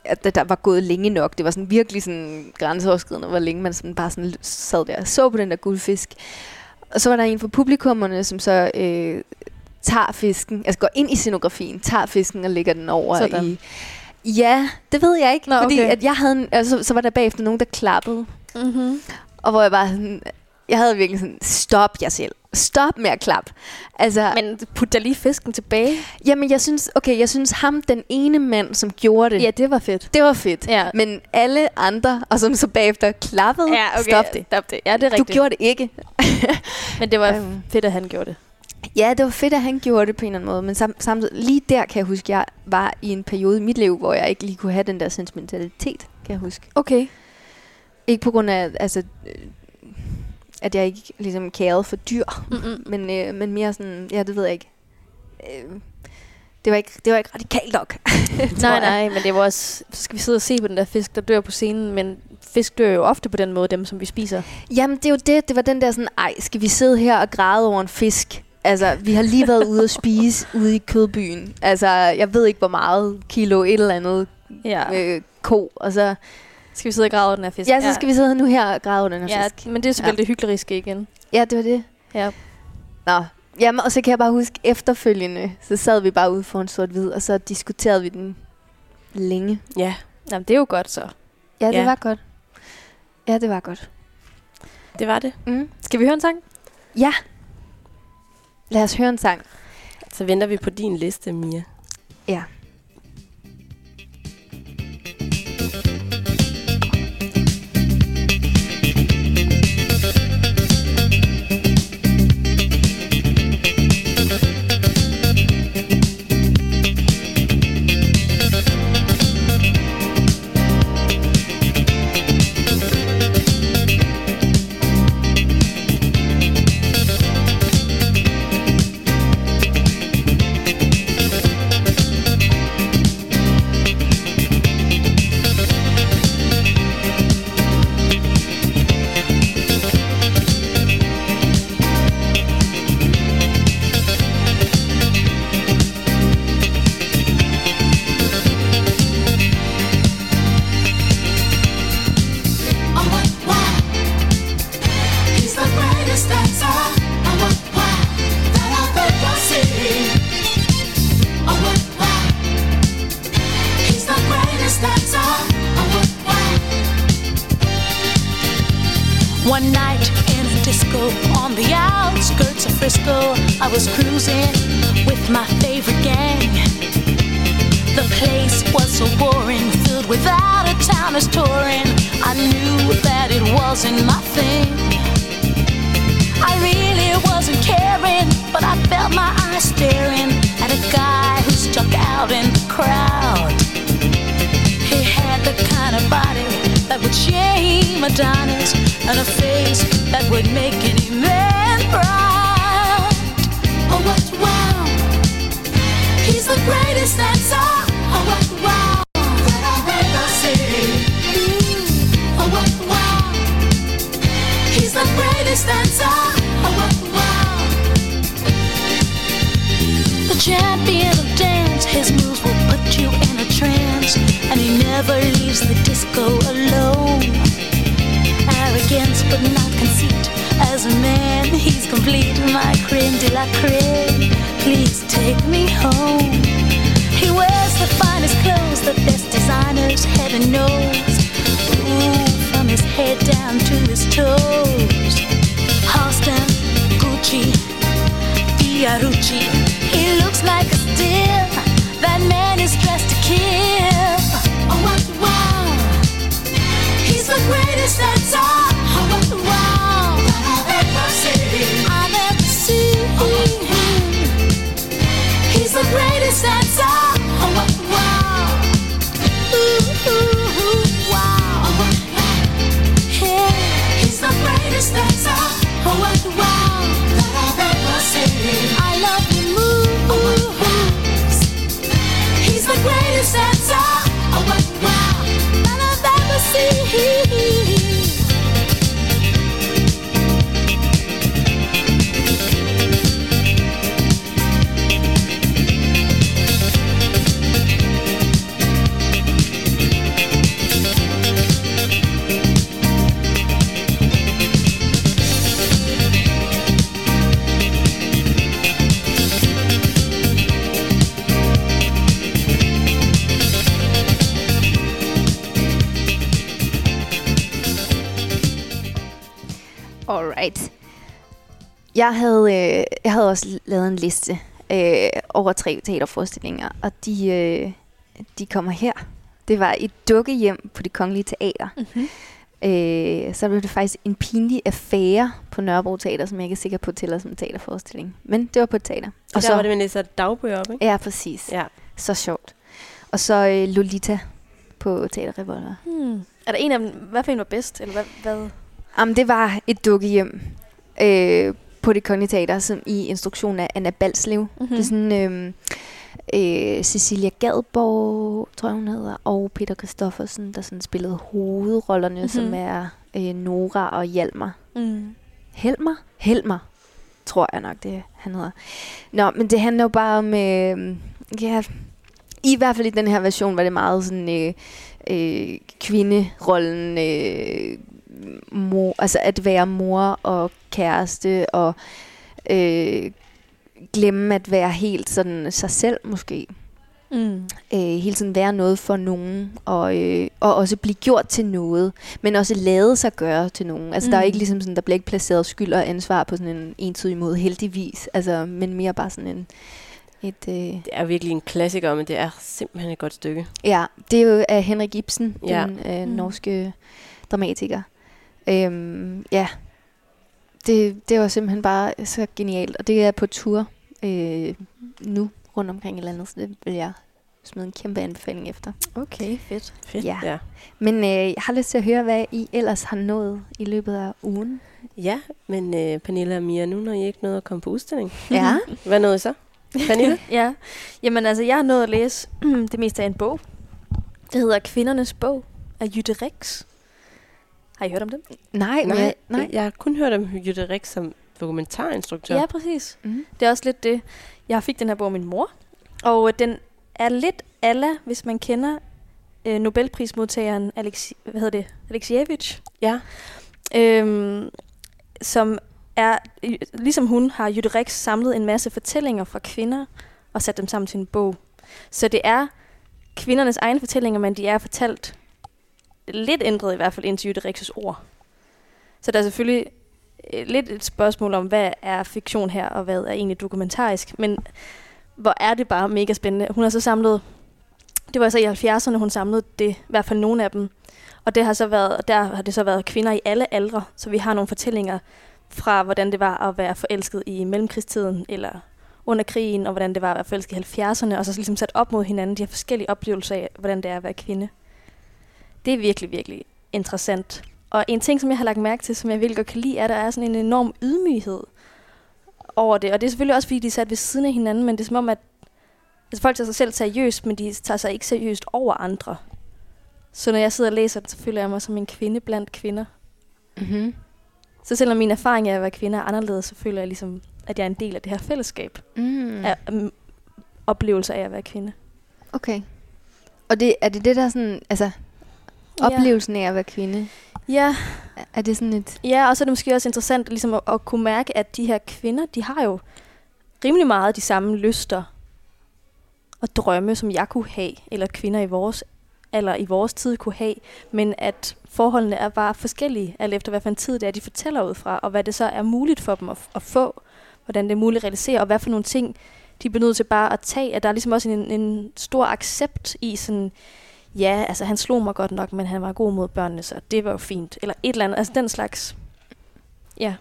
at der- der var gået længe nok. Det var sådan virkelig sådan grænseoverskridende, hvor længe man sådan bare sådan sad der og så på den der guldfisk. Og så var der en fra publikummerne, som så øh, tager fisken, altså går ind i scenografien, tager fisken og lægger den over Sådan. i... Ja, det ved jeg ikke, Nå, fordi okay. at jeg havde en, altså, så var der bagefter nogen, der klappede. Mm-hmm. Og hvor jeg bare sådan, jeg havde virkelig sådan, stop jer selv. Stop med at klappe. Altså, Men, put da lige fisken tilbage. jamen jeg synes, okay, jeg synes ham, den ene mand, som gjorde det, Ja, det var fedt. det var fedt. Ja. Men alle andre, og som så bagefter klappede, stop det. Stop det. Ja, det er Du rigtigt. gjorde det ikke. Men det var Øhm. fedt, at han gjorde det. Ja, det var fedt, at han gjorde det på en eller anden måde. Men sam- samtidig, lige der kan jeg huske, jeg var i en periode i mit liv, hvor jeg ikke lige kunne have den der sentimentalitet, kan jeg huske. Okay. Ikke på grund af, altså, øh, at jeg ikke ligesom kærede for dyr, Mm-mm. men, øh, men mere sådan, ja, det ved jeg ikke. Øh, det var ikke, det var ikke radikalt nok. Nej, nej, men det var også... Så skal vi sidde og se på den der fisk, der dør på scenen, men fisk dør jo ofte på den måde, dem som vi spiser. Jamen, det er jo det. Det var den der sådan, ej, skal vi sidde her og græde over en fisk? Altså, vi har lige været ude at spise ude i kødbyen. Altså, jeg ved ikke, hvor meget kilo et eller andet Ja. øh, ko. Og så, Skal vi sidde og grave den her fisk? ja, så skal vi sidde nu her og over den her Ja, fisk. men det er selvfølgelig Ja. det hykleriske igen. Ja, det var det. Ja. Nå, jamen, og så kan jeg bare huske, efterfølgende, så sad vi bare ude foran sort-hvid, og så diskuterede vi den længe. Ja, Jamen, det er jo godt så. Ja, det Ja. var godt. Ja, det var godt. det var det. Mm. Skal vi høre en sang? Ja. Lad os høre en sang. Så venter vi på din liste, Mia. Ja. One night in a disco on the outskirts of Frisco, I was cruising with my favorite gang. The place was so boring, filled with out of towners touring. I knew that it wasn't my thing. I really wasn't caring, but I felt my eyes staring at a guy who stuck out in the crowd. He had the kind of body that would shame Adonis and a face that would make any man proud. Oh, what, wow. He's the greatest dancer. Oh, what, wow. That ever seen. Oh, what, wow. He's the greatest dancer. Oh, what, wow. The champion of dance, his moves never leaves the disco alone. Arrogance but not conceit. As a man, he's complete. My creme de la creme, please take me home. He wears the finest clothes, the best designers, heaven knows. Ooh, from his head down to his toes. Halston, Gucci, Fiorucci. He looks like a steal. That man is dressed to kill. finish the. Jeg havde, øh, jeg havde også lavet en liste øh, over tre teaterforestillinger, og de, øh, de kommer her. Det var et dukkehjem på det kongelige teater. Mm-hmm. Øh, så blev det faktisk en pinlig affære på Nørrebro Teater, som jeg ikke er sikker på tæller som en teaterforestilling. Men det var på et teater. Og så var det, man læser dagbøger op, ikke? Ja, præcis. Ja. Så sjovt. Og så øh, Lolita på Teater Revolver. Hmm. Er der en af dem, hvad for en var bedst? Eller hvad? hvad? Jamen, det var et dukkehjem øh, på det kongelige teater, som i instruktion af Anna Balslev. Mhm. Mm-hmm. Det er sådan øh, øh, Cecilia Gadborg, tror jeg hun hedder, og Peter Christoffersen, der sådan spillede hovedrollerne, mm-hmm. som er øh, Nora og Hjalmar. Mm. Helmer? Helmer, tror jeg nok, det han hedder. Nå, men det handler jo bare om, øh, ja, i hvert fald i den her version var det meget sådan øh, øh, kvinderollen, øh, mor, altså at være mor og kæreste og øh, glemme at være helt sådan sig selv måske. Mm. Øh, hele tiden være noget for nogen, og, øh, og også blive gjort til noget, men også lade sig gøre til nogen. Altså mm. der er Mm. ikke ligesom sådan, der bliver ikke placeret skyld og ansvar på sådan en entydig måde, heldigvis. Altså, men mere bare sådan en, et, øh, Det er virkelig en klassiker, men det er simpelthen et godt stykke. ja, det er jo af Henrik Ibsen, Ja. ja. den øh, Mm. norske dramatiker. Øhm, ja, det, det var simpelthen bare så genialt, og det er på tur øh, nu rundt omkring i landet, så det vil jeg smide en kæmpe anbefaling efter. Okay, fedt. Fedt. Ja. ja. Men øh, jeg har lyst til at høre, hvad I ellers har nået i løbet af ugen. Ja, men øh, Pernille og Mia, nu når I ikke nåede at komme på udstilling, Ja. hvad nåede I så? Pernille? Ja, jamen altså, jeg har nået at læse det meste af en bog. Det hedder Kvindernes bog af Jytte Rix. Har I hørt om den? nej, nej, nej, nej. Jeg har kun hørt om Jytte Rik som dokumentarinstruktør. Ja, præcis. Mm. Det er også lidt det. Jeg fik den her bog af min mor, og øh, den er lidt alla, hvis man kender øh, Nobelprismodtageren Alex, hvad hedder det? Alexievich, ja. øhm, som er, ligesom hun, har Jytte Rix samlet en masse fortællinger fra kvinder og sat dem sammen til en bog. Så det er kvindernes egne fortællinger, men de er fortalt lidt ændret i hvert fald indtil Jytte Rix's ord. Så der er selvfølgelig øh, lidt et spørgsmål om, hvad er fiktion her, og hvad er egentlig dokumentarisk. Men hvor er det bare mega spændende. Hun har så samlet, det var så i 70'erne, hun samlede det, i hvert fald nogle af dem. Og det har så været, der har det så været kvinder i alle aldre, så vi har nogle fortællinger fra, hvordan det var at være forelsket i mellemkrigstiden, eller under krigen, og hvordan det var at være forelsket i 70'erne, og så ligesom sat op mod hinanden, de her forskellige oplevelser af, hvordan det er at være kvinde. Det er virkelig, virkelig interessant. Og en ting, som jeg har lagt mærke til, som jeg virkelig godt kan lide, er, at der er sådan en enorm ydmyghed over det. Og det er selvfølgelig også, fordi de er sat ved siden af hinanden, men det er som om, at altså, folk tager sig selv seriøst, men de tager sig ikke seriøst over andre. Så når jeg sidder og læser det, så føler jeg mig som en kvinde blandt kvinder. Mm-hmm. Så selvom min erfaring af at være kvinde er anderledes, så føler jeg ligesom, at jeg er en del af det her fællesskab Mm. mm. af um, oplevelser af at være kvinde. Okay. Og det, er det det, der er sådan, altså, oplevelsen af at være kvinde, Ja, er- er det sådan et... ja, og så er det måske også interessant ligesom at, at kunne mærke, at de her kvinder, de har jo rimelig meget de samme lyster og drømme, som jeg kunne have, eller kvinder i vores eller i vores tid kunne have, men at forholdene er bare forskellige, alt efter hvad for en tid det er, de fortæller ud fra, og hvad det så er muligt for dem at, at få, hvordan det er muligt at realisere, og hvad for nogle ting, de bliver nødt til bare at tage, at der er ligesom også en, en stor accept i sådan, ja, altså han slog mig godt nok, men han var god mod børnene, så det var jo fint, eller et eller andet, altså den slags, ja,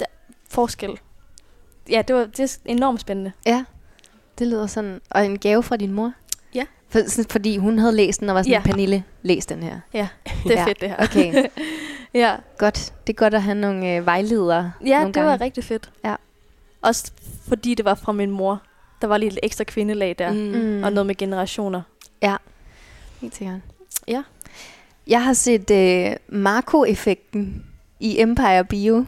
der, forskel. Ja, det var det er enormt spændende. Ja, det lyder sådan... Og en gave fra din mor? Ja. For, sådan, fordi hun havde læst den, og var sådan, Ja. ja. Pernille, læs den her. Ja, det er Ja, fedt det her. Okay, ja, godt. Det er godt at have nogle øh, vejledere Ja, nogle det gange. var rigtig fedt. Ja. Også fordi det var fra min mor. Der var lige et ekstra kvindelag der, mm. Og noget med generationer. Helt sikkert. Ja. Jeg har set øh, Marco-effekten i Empire Bio.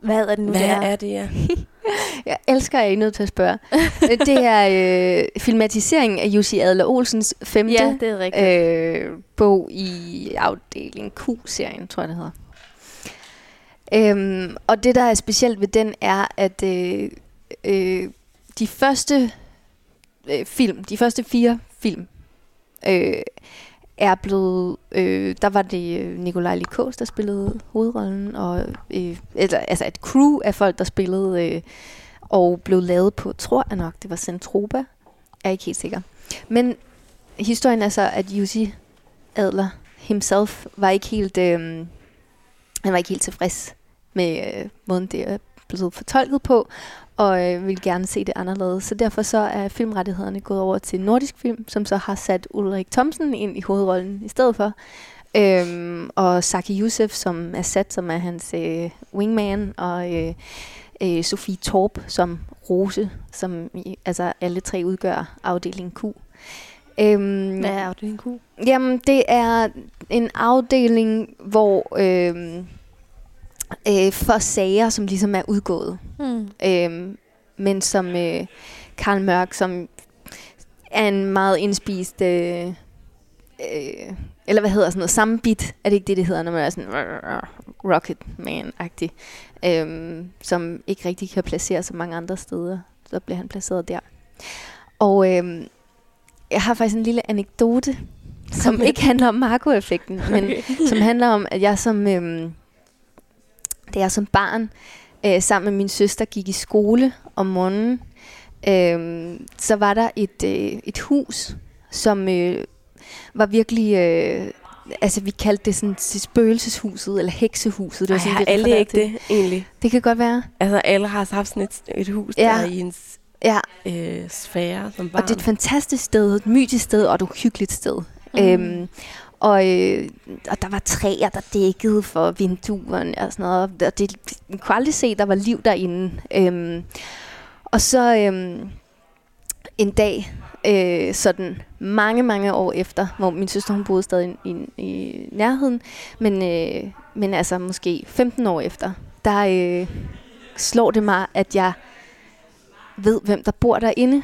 Hvad er det nu, Hvad det er? er det, ja? Jeg elsker, at I er nødt til at spørge. Øh, det er øh, filmatiseringen af Jussi Adler Olsens femte Ja, det er rigtigt. øh, bog i afdeling Q-serien, tror jeg det hedder. Øhm, og det, der er specielt ved den, er, at øh, øh, de første øh, film, de første fire film, øh, er blevet... Øh, der var det øh, Nikolaj Likos, der spillede hovedrollen, og øh, eller, altså et crew af folk, der spillede, øh, og blev lavet på, tror jeg nok, det var Centropa. Jeg er ikke helt sikker. Men historien er så, at Jussi Adler himself var ikke helt, øh, han var ikke helt tilfreds med øh, måden, det er blevet fortolket på, og øh, ville gerne se det anderledes. Så derfor så er filmrettighederne gået over til Nordisk Film, som så har sat Ulrik Thomsen ind i hovedrollen i stedet for. Øhm, og Saki Youssef, som er sat, som er hans øh, wingman, og øh, øh, Sofie Torp som Rose, som i, altså alle tre udgør afdeling Q. Øhm, Hvad er en ku? Jamen, det er en afdeling, hvor øh, øh, for sager, som ligesom er udgået. Hmm. Øh, men som øh, Karl Mørk, som er en meget indspist... Øh, øh, eller hvad hedder sådan noget? Samme bit. Er det ikke det, det hedder, når man er sådan... Rocket Man-agtig. Øh, som ikke rigtig kan placere så mange andre steder. Så bliver han placeret der. Og øh, jeg har faktisk en lille anekdote, som ikke handler om Marco-effekten, men som handler om, at jeg som, øhm, da jeg som barn øh, sammen med min søster gik i skole om morgenen, øh, så var der et, øh, et hus, som øh, var virkelig... Øh, altså, vi kaldte det sådan spøgelseshuset, eller heksehuset. Det var Ej, sådan, har det alle refererede ikke det, egentlig? Det kan godt være. Altså, alle har haft sådan et, et hus Ja. der er i en Ja, øh, sfære som barn. og det er et fantastisk sted, et mytisk sted, og et uhyggeligt sted. Mm. Øhm, og, øh, og der var træer, der dækkede for vinduerne og sådan noget. Og det man kunne aldrig se, der var liv derinde. Øhm, og så øhm, en dag, øh, sådan mange, mange år efter, hvor min søster hun boede stadig i, i, i nærheden, men, øh, men altså måske 15 år efter, der øh, slår det mig, at jeg ved, hvem der bor derinde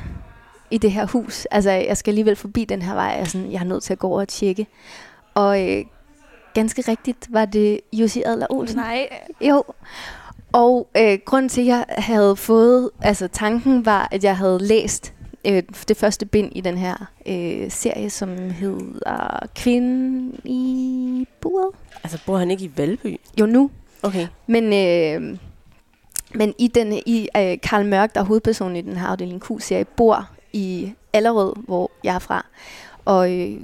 i det her hus. Altså, jeg skal alligevel forbi den her vej. Jeg er, sådan, jeg er nødt til at gå over og tjekke. Og øh, ganske rigtigt var det Jussi Adler Olsen. Nej. Jo. Og øh, grunden til, at jeg havde fået, altså tanken var, at jeg havde læst øh, det første bind i den her øh, serie, som hedder Kvinden i buret. Altså, bor han ikke i Valby? Jo, nu. Okay. Men, øh, men i, den, i øh, Karl Mørk, der er hovedpersonen i den her afdeling Q-serie, bor i Allerød, hvor jeg er fra. Og øh,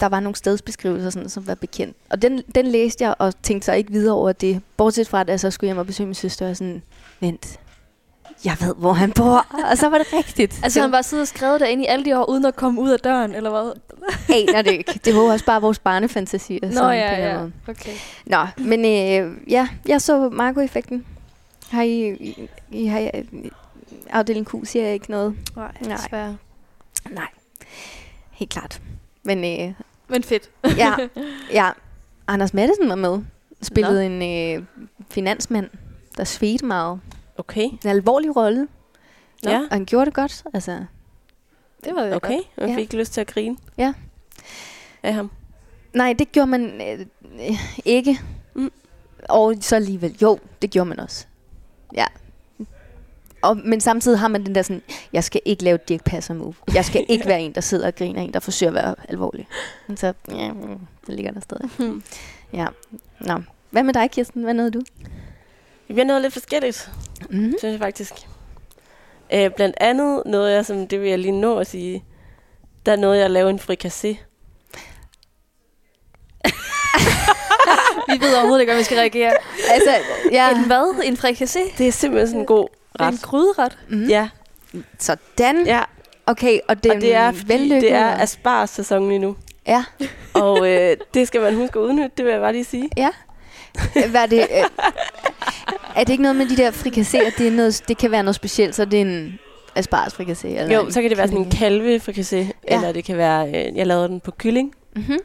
der var nogle stedsbeskrivelser, sådan, som var bekendt. Og den, den læste jeg, og tænkte så ikke videre over det. Bortset fra, at jeg så skulle hjem og besøge min søster, og sådan, vent, jeg ved, hvor han bor. og så var det rigtigt. Altså, han bare siddet og skrevet derinde i alle de år, uden at komme ud af døren, eller hvad? aner det ikke. Det var også bare vores barnefantasier. Nå, sådan ja, ja. måde. Okay. Nå, men øh, ja, jeg så Marco-effekten. Har I, I, I har, I, afdeling Q siger jeg ikke noget. Nej, Nej. desværre. Nej, helt klart. Men øh, Men fedt. ja, ja, Anders Madsen var med. Spillede en øh, finansmand, der svedte meget. Okay. En alvorlig rolle, Nå. Ja. og han gjorde det godt. Altså, Det var Okay. godt. Jeg Ja. fik lyst til at grine Ja. af ham. nej, det gjorde man øh, øh, ikke. Mm. Og så alligevel, jo, det gjorde man også. Ja. Og, men samtidig har man den der sådan, jeg skal ikke lave et Dirk Passer move. Jeg skal ikke være en, der sidder og griner, en, der forsøger at være alvorlig. Men Så, ja, det ligger der stadig. Hmm. Ja. Nå. Hvad med dig, Kirsten? Hvad nåede du? Vi bliver noget lidt forskelligt, Mm-hmm. synes jeg faktisk. Øh, blandt andet noget jeg, som det vil jeg lige nå at sige, der er noget, jeg laver en frikassé. Vi ved overhovedet ikke, om vi skal reagere. Altså, ja. En hvad? En frikassé? Det er simpelthen sådan en god ret. En gryderet? Mm. Ja, Sådan. ja. Okay, og det, og det er, fordi det er asparges-sæsonen lige nu. Ja. Og øh, det skal man huske at udnytte, det vil jeg bare lige sige. Ja. Hvad er det? Øh, er det ikke noget med de der frikasseer? Det, er noget, det kan være noget specielt, så det er en asparges frikassé? Eller Jo, så kan det være sådan en kalvefrikassé, ja. eller det kan være, øh, jeg lavede den på kylling. Mm-hmm.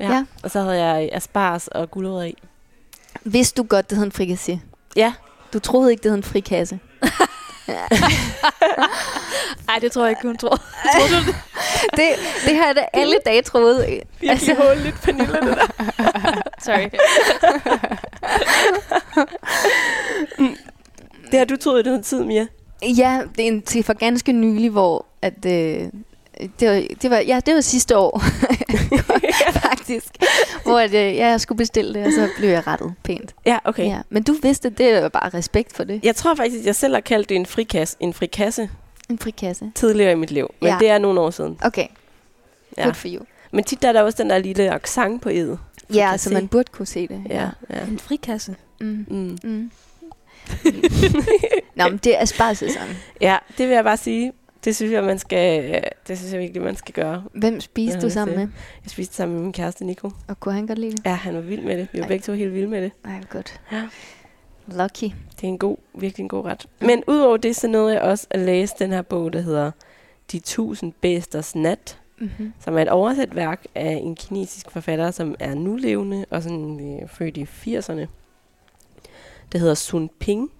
Ja. Ja. Og så havde jeg asparges og gulerødder i. Vidste du godt, det hed en frikassé? Ja. Du troede ikke, det hed en frikasse? Nej, det tror jeg ikke, hun tror. det, det har jeg da alle dage troet. Virkelig altså. lidt Pernille, det der. Sorry. Det har du troet i den tid, Mia. Ja, det er en, til for ganske nylig, hvor at, øh, det var, det var, ja, det var sidste år, faktisk, hvor at, øh, ja, jeg skulle bestille det, og så blev jeg rettet pænt. Ja, okay. Ja, men du vidste, det var bare respekt for det. Jeg tror faktisk, jeg selv har kaldt det en frikasse, en frikasse En frikasse. tidligere i mit liv. Men Ja. det er nogle år siden. Okay, Ja. good for you. Men tit er der også den der lille accent på ed. Ja, så man burde kunne se det. Ja, ja. En frikasse. Mm. Mm. Mm. Nå, men det er aspargesæson. ja, det vil jeg bare sige. Det synes jeg, man skal, det synes jeg virkelig, man skal gøre. Hvem spiste du sammen med? Jeg spiste sammen med min kæreste Nico. Og kunne han godt lide det? Ja, han var vild med det. Vi var Ej. begge to helt vilde med det. Nej, godt. Ja. Lucky. Det er en god, virkelig en god ret. Men udover det, så nåede jeg også at læse den her bog, der hedder De tusind bedsters nat, Mm-hmm. som er et oversat værk af en kinesisk forfatter, som er nulevende og sådan øh, født i 80'erne. Det hedder Sun Ping,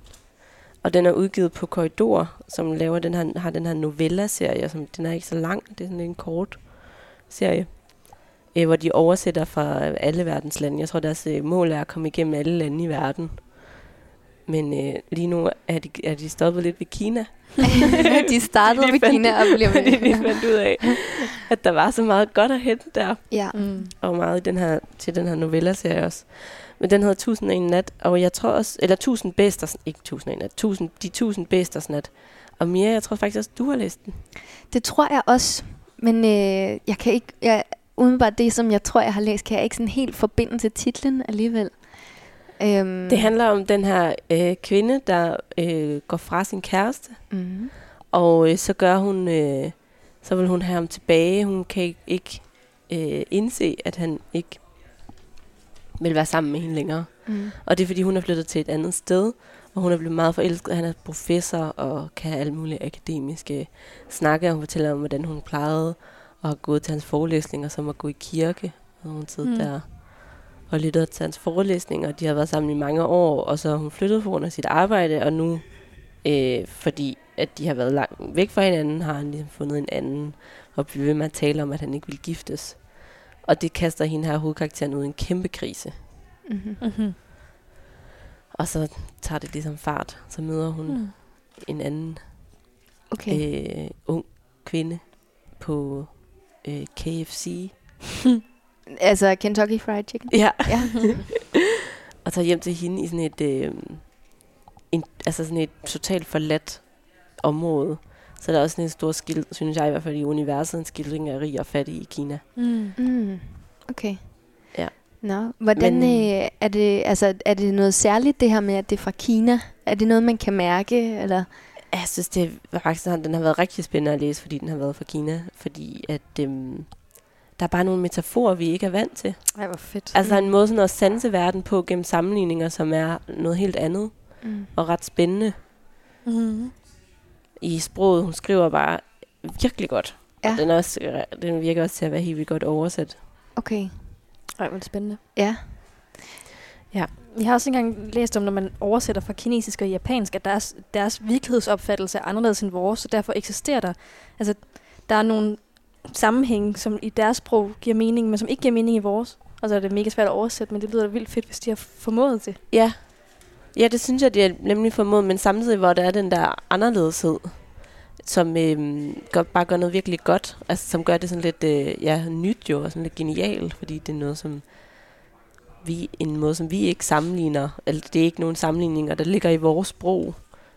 og den er udgivet på Korridor, som laver den her, har den her novella-serie, som den er ikke så lang, det er sådan en kort serie, øh, hvor de oversætter fra alle verdens lande. Jeg tror, deres øh, mål er at komme igennem alle lande i verden. Men øh, lige nu er de, er de stoppet lidt ved Kina. de startede De med fandt- Kina og blev Fordi de fandt ud af, at der var så meget godt at hente der. Ja. Mm. Og meget i den her, til den her novella-serie også. Men den hedder 1001 nat, og jeg tror også, eller 1000 bedsters, ikke 1001 nat, 1000, de 1000 bedsters nat. Og Mia, jeg tror faktisk også, du har læst den. Det tror jeg også. Men øh, jeg kan ikke... Jeg, udenbart det, som jeg tror, jeg har læst, kan jeg ikke sådan helt forbinde til titlen alligevel. Øhm, Det handler om den her øh, kvinde, der øh, går fra sin kæreste, mm, og øh, så gør hun, øh, så vil hun have ham tilbage. Hun kan ikke, ikke øh, indse, at han ikke vil være sammen med hende længere. mm, Og det er, fordi hun er flyttet til et andet sted, og hun er blevet meget forelsket. Han er professor og kan have alle mulige akademiske snakke. Og hun fortæller om, hvordan hun plejede at have gået til hans forelæsninger, som at gå i kirke. Og hun sidder Mm. der og lyttet til hans forelæsninger. og De har været sammen i mange år, og så har hun flyttet på grund af sit arbejde, og nu, øh, fordi at de har været langt væk fra hinanden, har han ligesom fundet en anden, og bliver ved med at tale om, at han ikke vil giftes. Og det kaster hende her hovedkarakteren ud i en kæmpe krise. mm, Mm-hmm. Og så tager det ligesom fart. Så møder hun. Mm. en anden okay. øh, ung kvinde på øh, KFC. Altså Kentucky Fried Chicken. Ja. Ja. og tager hjem til hende i sådan et, øh, en, altså sådan et totalt forladt område. Så der er også sådan en stor skilt, synes jeg i hvert fald i universet, en skildring af rig og fattig i Kina. Mm. Mm, okay. Ja. Nå, hvordan Men- øh, er det, altså, er det noget særligt det her med, at det er fra Kina? Er det noget, man kan mærke, eller? Jeg synes, det var faktisk den har været rigtig spændende at læse, fordi den har været fra Kina. Fordi at øhm, der er bare nogle metaforer, vi ikke er vant til. Ej, hvor fedt. Altså en måde sådan at sanse verden på gennem sammenligninger, som er noget helt andet Mm. og ret spændende Mm. I sproget. Hun skriver bare virkelig godt. Ja. Og den, er også, øh, den virker også til at være helt vildt godt oversat. Okay. Ej, hvor er det spændende. Ja. Jeg har også engang læst om, når man oversætter fra kinesisk og japansk, at deres, deres virkelighedsopfattelse er anderledes end vores, så derfor eksisterer der. Altså, der er nogle sammenhænge, som i deres sprog giver mening, men som ikke giver mening i vores. Og så er det mega svært at oversætte, men det lyder da vildt fedt, hvis de har formået det. Ja. Ja, det synes jeg, det er nemlig formået, men samtidig, hvor der er den der anderledeshed, som øhm, gør, bare gør noget virkelig godt, altså som gør det sådan lidt øh, ja, nyt jo, og sådan lidt genialt, fordi det er noget, som vi, en måde, som vi ikke sammenligner, eller det er ikke nogen sammenligninger, der ligger i vores sprog.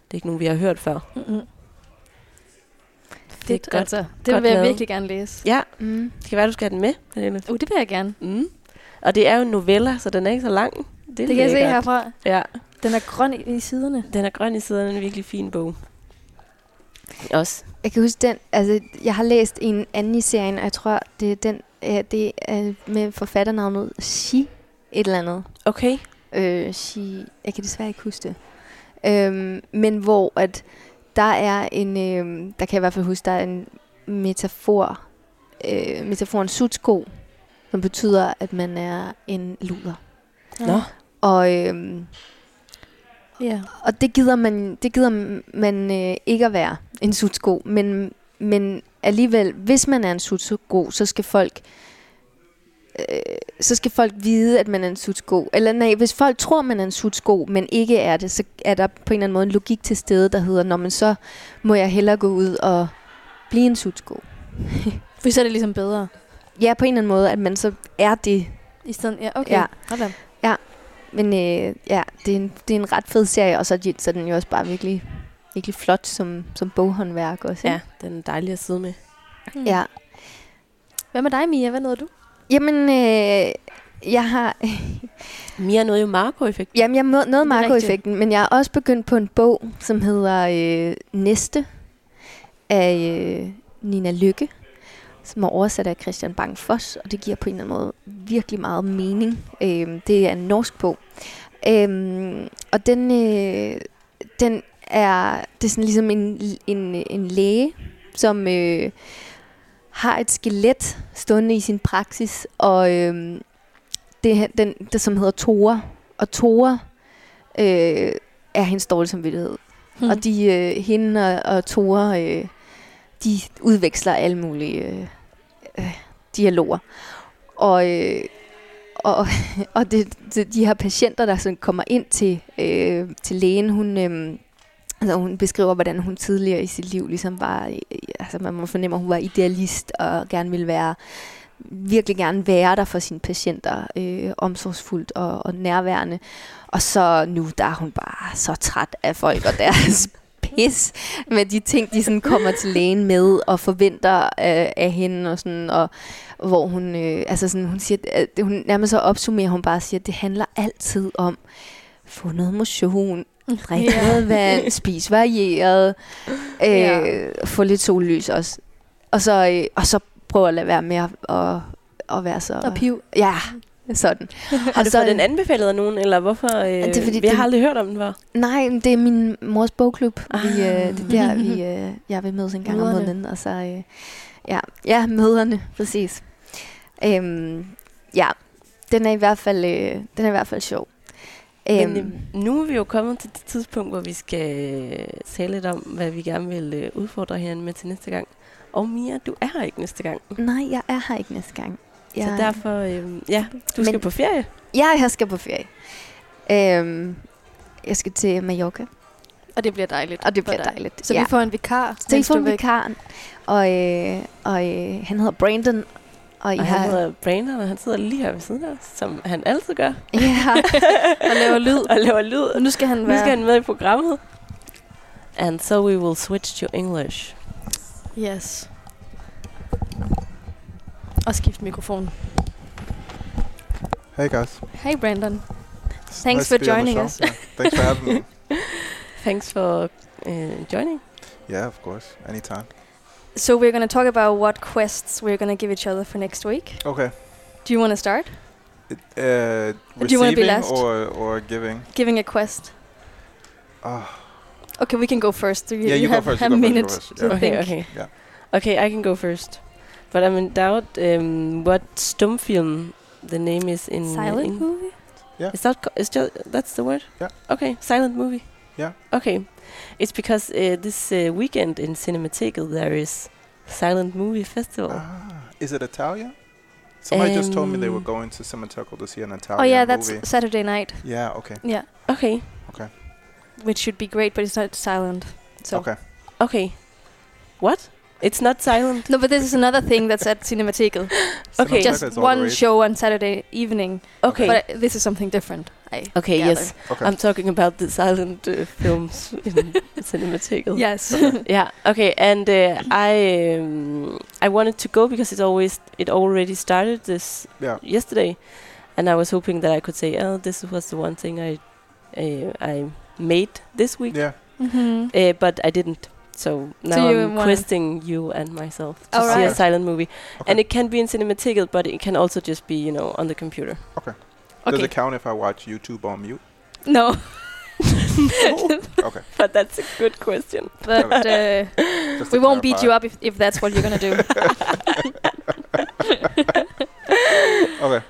Det er ikke nogen, vi har hørt før. Mm-hmm. Det er godt, altså. Det godt vil jeg lavet. virkelig gerne læse. Ja, Mm. det kan være, du skal have den med, Pernille. Uh, det vil jeg gerne. Mm. Og det er jo en novelle, så den er ikke så lang. Det, Det kan jeg se herfra. Ja, Den er grøn i, i siderne. den er grøn i siden, en virkelig fin bog. Også. Jeg kan huske den, altså jeg har læst en anden i serien, og jeg tror, det er den, øh, det er med forfatternavnet Xi et eller andet. Okay. Øh, Xi, jeg kan desværre ikke huske det. Øhm, men hvor at der er en, øh, der kan jeg i hvert fald huske, der er en metafor, øh, metaforen sutsko, som betyder, at man er en luder. Nå. Og, øhm, Ja. og det gider man, det gider man øh, ikke at være, en sutsko. Men, men alligevel, hvis man er en sutsko, så skal folk øh, så skal folk vide, at man er en sutsko. Eller nej, hvis folk tror, man er en sutsko, men ikke er det, så er der på en eller anden måde en logik til stede, der hedder, når man så må jeg hellere gå ud og blive en sutsko. For så er det ligesom bedre. Ja, på en eller anden måde, at man så er det. I stedet, ja, okay. Ja. Hold da. Men øh, ja, det er, en, det er en ret fed serie, og så er, så er den jo også bare virkelig, virkelig flot som, som boghåndværk også. Ja, ikke? den er dejlig at sidde med. Hmm. ja. Hvad med dig, Mia? Hvad nåede du? Jamen, øh, jeg har... Mia nåede jo Marco-effekt. Jamen, jeg nåede er Marco-effekten, men jeg har også begyndt på en bog, som hedder øh, Næste af øh, Nina Lykke, som er oversat af Christian Bang Foss, og det giver på en eller anden måde virkelig meget mening. Øh, det er en norsk bog. Øh, og den, øh, den er, det er sådan ligesom en, en, en læge, som øh, har et skelet stående i sin praksis, og øh, det, er den, det som hedder Tore, og Tore øh, er hendes dårlige samvittighed. Hmm. Og de, øh, hende og, og Tore, øh, de udveksler alle mulige øh, øh, dialoger. Og, øh, og, og det, det, de her patienter, der sådan kommer ind til, øh, til lægen, hun, øh, altså hun beskriver, hvordan hun tidligere i sit liv ligesom var, øh, altså man må fornemme, at hun var idealist og gerne ville være virkelig gerne være der for sine patienter, øh, omsorgsfuldt og, og nærværende. Og så nu, der er hun bare så træt af folk og deres pis med de ting, de sådan kommer til lægen med og forventer øh, af hende og sådan, og hvor hun, øh, altså sådan, hun siger, at hun nærmest så opsummerer, hun bare siger, at det handler altid om få noget motion, drik Ja. noget vand, spis varieret, øh, Ja. få lidt sollys også. Og så, øh, og så prøve at lade være med at, at, at være så... Og piv. Ja, sådan. Har du så- fået den anbefalet af nogen, eller hvorfor? Øh, det er fordi, vi har aldrig hørt om den før. Nej, men det er min mors bogklub. Vi, øh, Ah. det er der, vi, øh, jeg vil mødes en gang om Mødrene. måneden. Og så, øh, ja, ja, møderne, præcis. Øhm, ja, den er i hvert fald, øh, den er i hvert fald sjov. Men Øhm, øh, nu er vi jo kommet til det tidspunkt, hvor vi skal øh, tale lidt om, hvad vi gerne vil øh, udfordre hinanden med til næste gang. Og Mia, du er her ikke næste gang. nej, jeg er her ikke næste gang. Ja. Så Jeg, derfor, øh, ja, du skal Men- på ferie. jeg, jeg skal på ferie. Øhm, jeg skal til Mallorca, Og det bliver dejligt. og det bliver dig. dejligt. Så ja. vi får en vikar. Så I mens får en vikar, og, øh, og øh, han hedder Brandon, og I Og har... han hedder Brandon, og han sidder lige her ved siden af os, som han altid gør. Ja, Og laver lyd. Og laver lyd. Og nu skal han Nu være... skal han med i programmet. And so we will switch to English. Yes. Og skift mikrofon. Hey guys. Hey Brandon. It's Thanks nice for to be on the joining us. Yeah. Thanks for having me. Thanks for uh, joining. Yeah, of course. Anytime. So we're going to talk about what quests we're going to give each other for next week. Okay. Do you want to start? It, uh, Do you wanna be last? or or giving? Giving a quest. Oh, Okay, we can go first. You, Yeah, you go have first, a you go first, you minute go first, to yeah. Okay, think. okay. Yeah. Okay, I can go first. But I'm in doubt um, what stumfilm the name is in. Silent in movie? Is that co- is just that's the word? Yeah. Okay, silent movie. Yeah. Okay, it's because uh, this uh, weekend in Cinematheque there is silent movie festival. ah, is it Italian? Somebody just told me they were Um, going to Cinemateca to see an Italian Oh yeah, that's. Saturday night. Yeah. Okay. Yeah, Okay. Okay, which should be great, but it's not silent. So Okay. okay. What? It's not silent. no, but this is another thing that's at Cinematheque. Okay. Just one show on Saturday evening. Okay. But uh, this is something different. I okay. gather. Yes, Okay. I'm talking about the silent uh, films in Cinematheque. Yes. yeah okay and uh, i um, i wanted to go because it always it already started this yeah. yesterday and i was hoping that i could say oh this was the one thing i uh, i made this week Yeah. Mm -hmm. uh, but i didn't so now you i'm wanna- questing you and myself to see a silent movie Okay. and it can be in cinematic but it can also just be you know on the computer Does okay it count if I watch YouTube on mute? No, Okay. but that's a good question but uh, Just to we won't beat you up if, if that's what you're gonna do. Okay.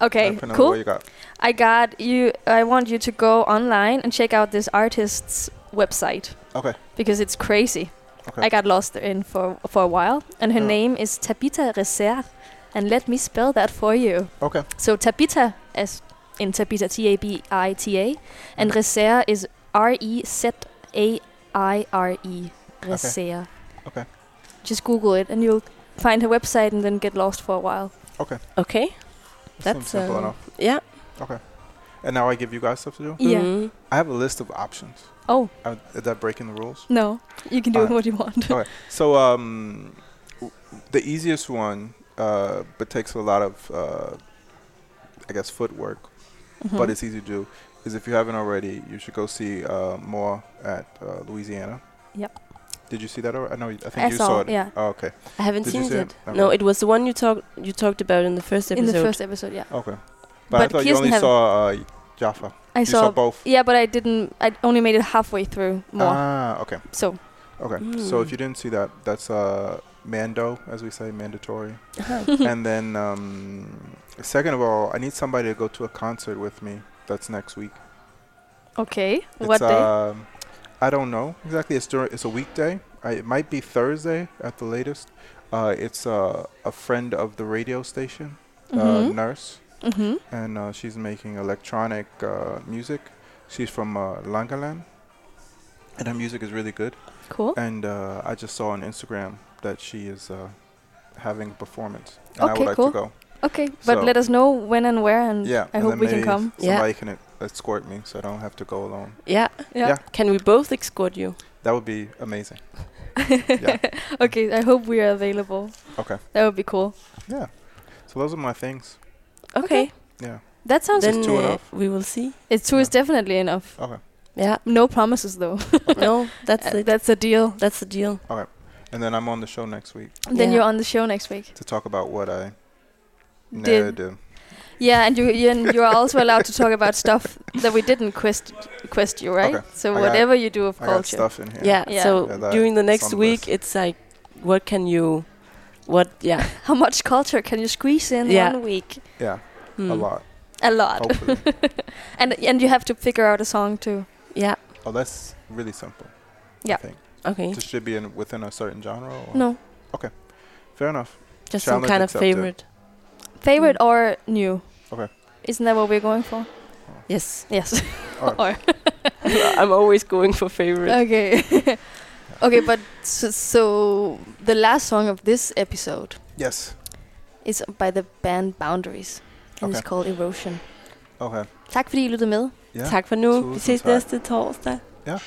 Okay, Uh, cool. What you got? I got you. I want you to go online and check out this artist's website Okay. because it's crazy. Okay. I got lost in for for a while, and her Yeah. name is Tabitha Reser, and let me spell that for you. Okay. So Tabitha, as in Tabitha, T A B I T A, and Reser is R E Z A I R E. Reser. Okay. Just Google it, and you'll find her website and then get lost for a while. Okay. Okay. That seems That's, simple uh, enough. Yeah. Okay. And now I give you guys stuff to do. Yeah. Mhm. I have a list of options. Oh Uh, is that breaking the rules? no, you can do Alright. what you want. okay. So um, w- the easiest one, uh, but takes a lot of, uh, I guess, footwork, Mhm. but it's easy to do. Is if you haven't already, you should go see uh, more at uh, Louisiana. Yep. Did you see that? Already? I know. I think I you saw saw it, it. yeah. Oh, okay. I haven't Did you seen see it. it? No, it was the one you talked you talked about in the first episode. in episode. the first episode, yeah. Okay. But, But I thought you only saw uh, Jaffa. I you saw, saw both. Yeah, but I didn't. I only made it halfway through more. Ah, okay. so Okay. So if Mm. you didn't see that, that's uh, Mando, as we say, mandatory. and then, um, second of all, I need somebody to go to a concert with me. That's next week. okay, It's, what day? Um, I don't know exactly. It's during. It's a weekday. I, it might be Thursday at the latest. Uh, it's uh, a friend of the radio station, uh, Mhm. nurse, mm-hmm. and uh, she's making electronic uh, music. She's from uh, Langaland, and her music is really good. Cool. And uh, I just saw on Instagram that she is uh, having a performance, and I Okay, would like cool. to go. Okay, but So- let us know when and where, and Yeah, I and hope we can maybe come. Yeah. Somebody can e- escort me, so I don't have to go alone. Yeah. Yeah. Can we both escort you? That would be amazing. yeah. okay, I hope we are available. Okay. That would be cool. Yeah. So those are my things. Okay. Yeah. That sounds. Then two uh, enough? we will see. it's two is definitely enough. Okay. Yeah. No promises though. no, that's Uh, it. That's a deal. That's the deal. All right. And then I'm on the show next week Then Yeah. you're on the show next week. to talk about what I Did- never do. Yeah, and you you and you are also allowed to talk about stuff that we didn't quest quest you, right? Okay. So I got- whatever you do of I got culture. stuff in here. Yeah. Yeah. So Yeah, during the next week, list. it's like, what can you, what? Yeah. How much culture can you squeeze in Yeah. one week? Yeah. Hmm. A lot. A lot. And and you have to figure out a song too. Yeah. oh, that's really simple. Yeah. I think. Okay. Just should be in within a certain genre. Or No. Okay. Fair enough. Just some challenge kind of favorite. Favorite Mm. or new? Okay. Isn't that what we're going for? Yes. Yes. Alright. or I'm always going for favorite. okay. Okay, but so, so the last song of this episode Yes. is by the band Boundaries. And it's Okay. called Erosion. Okay. Tak fordi I lyttede med. Ja. Tak for nu. Vi ses tak. næste torsdag. Ja.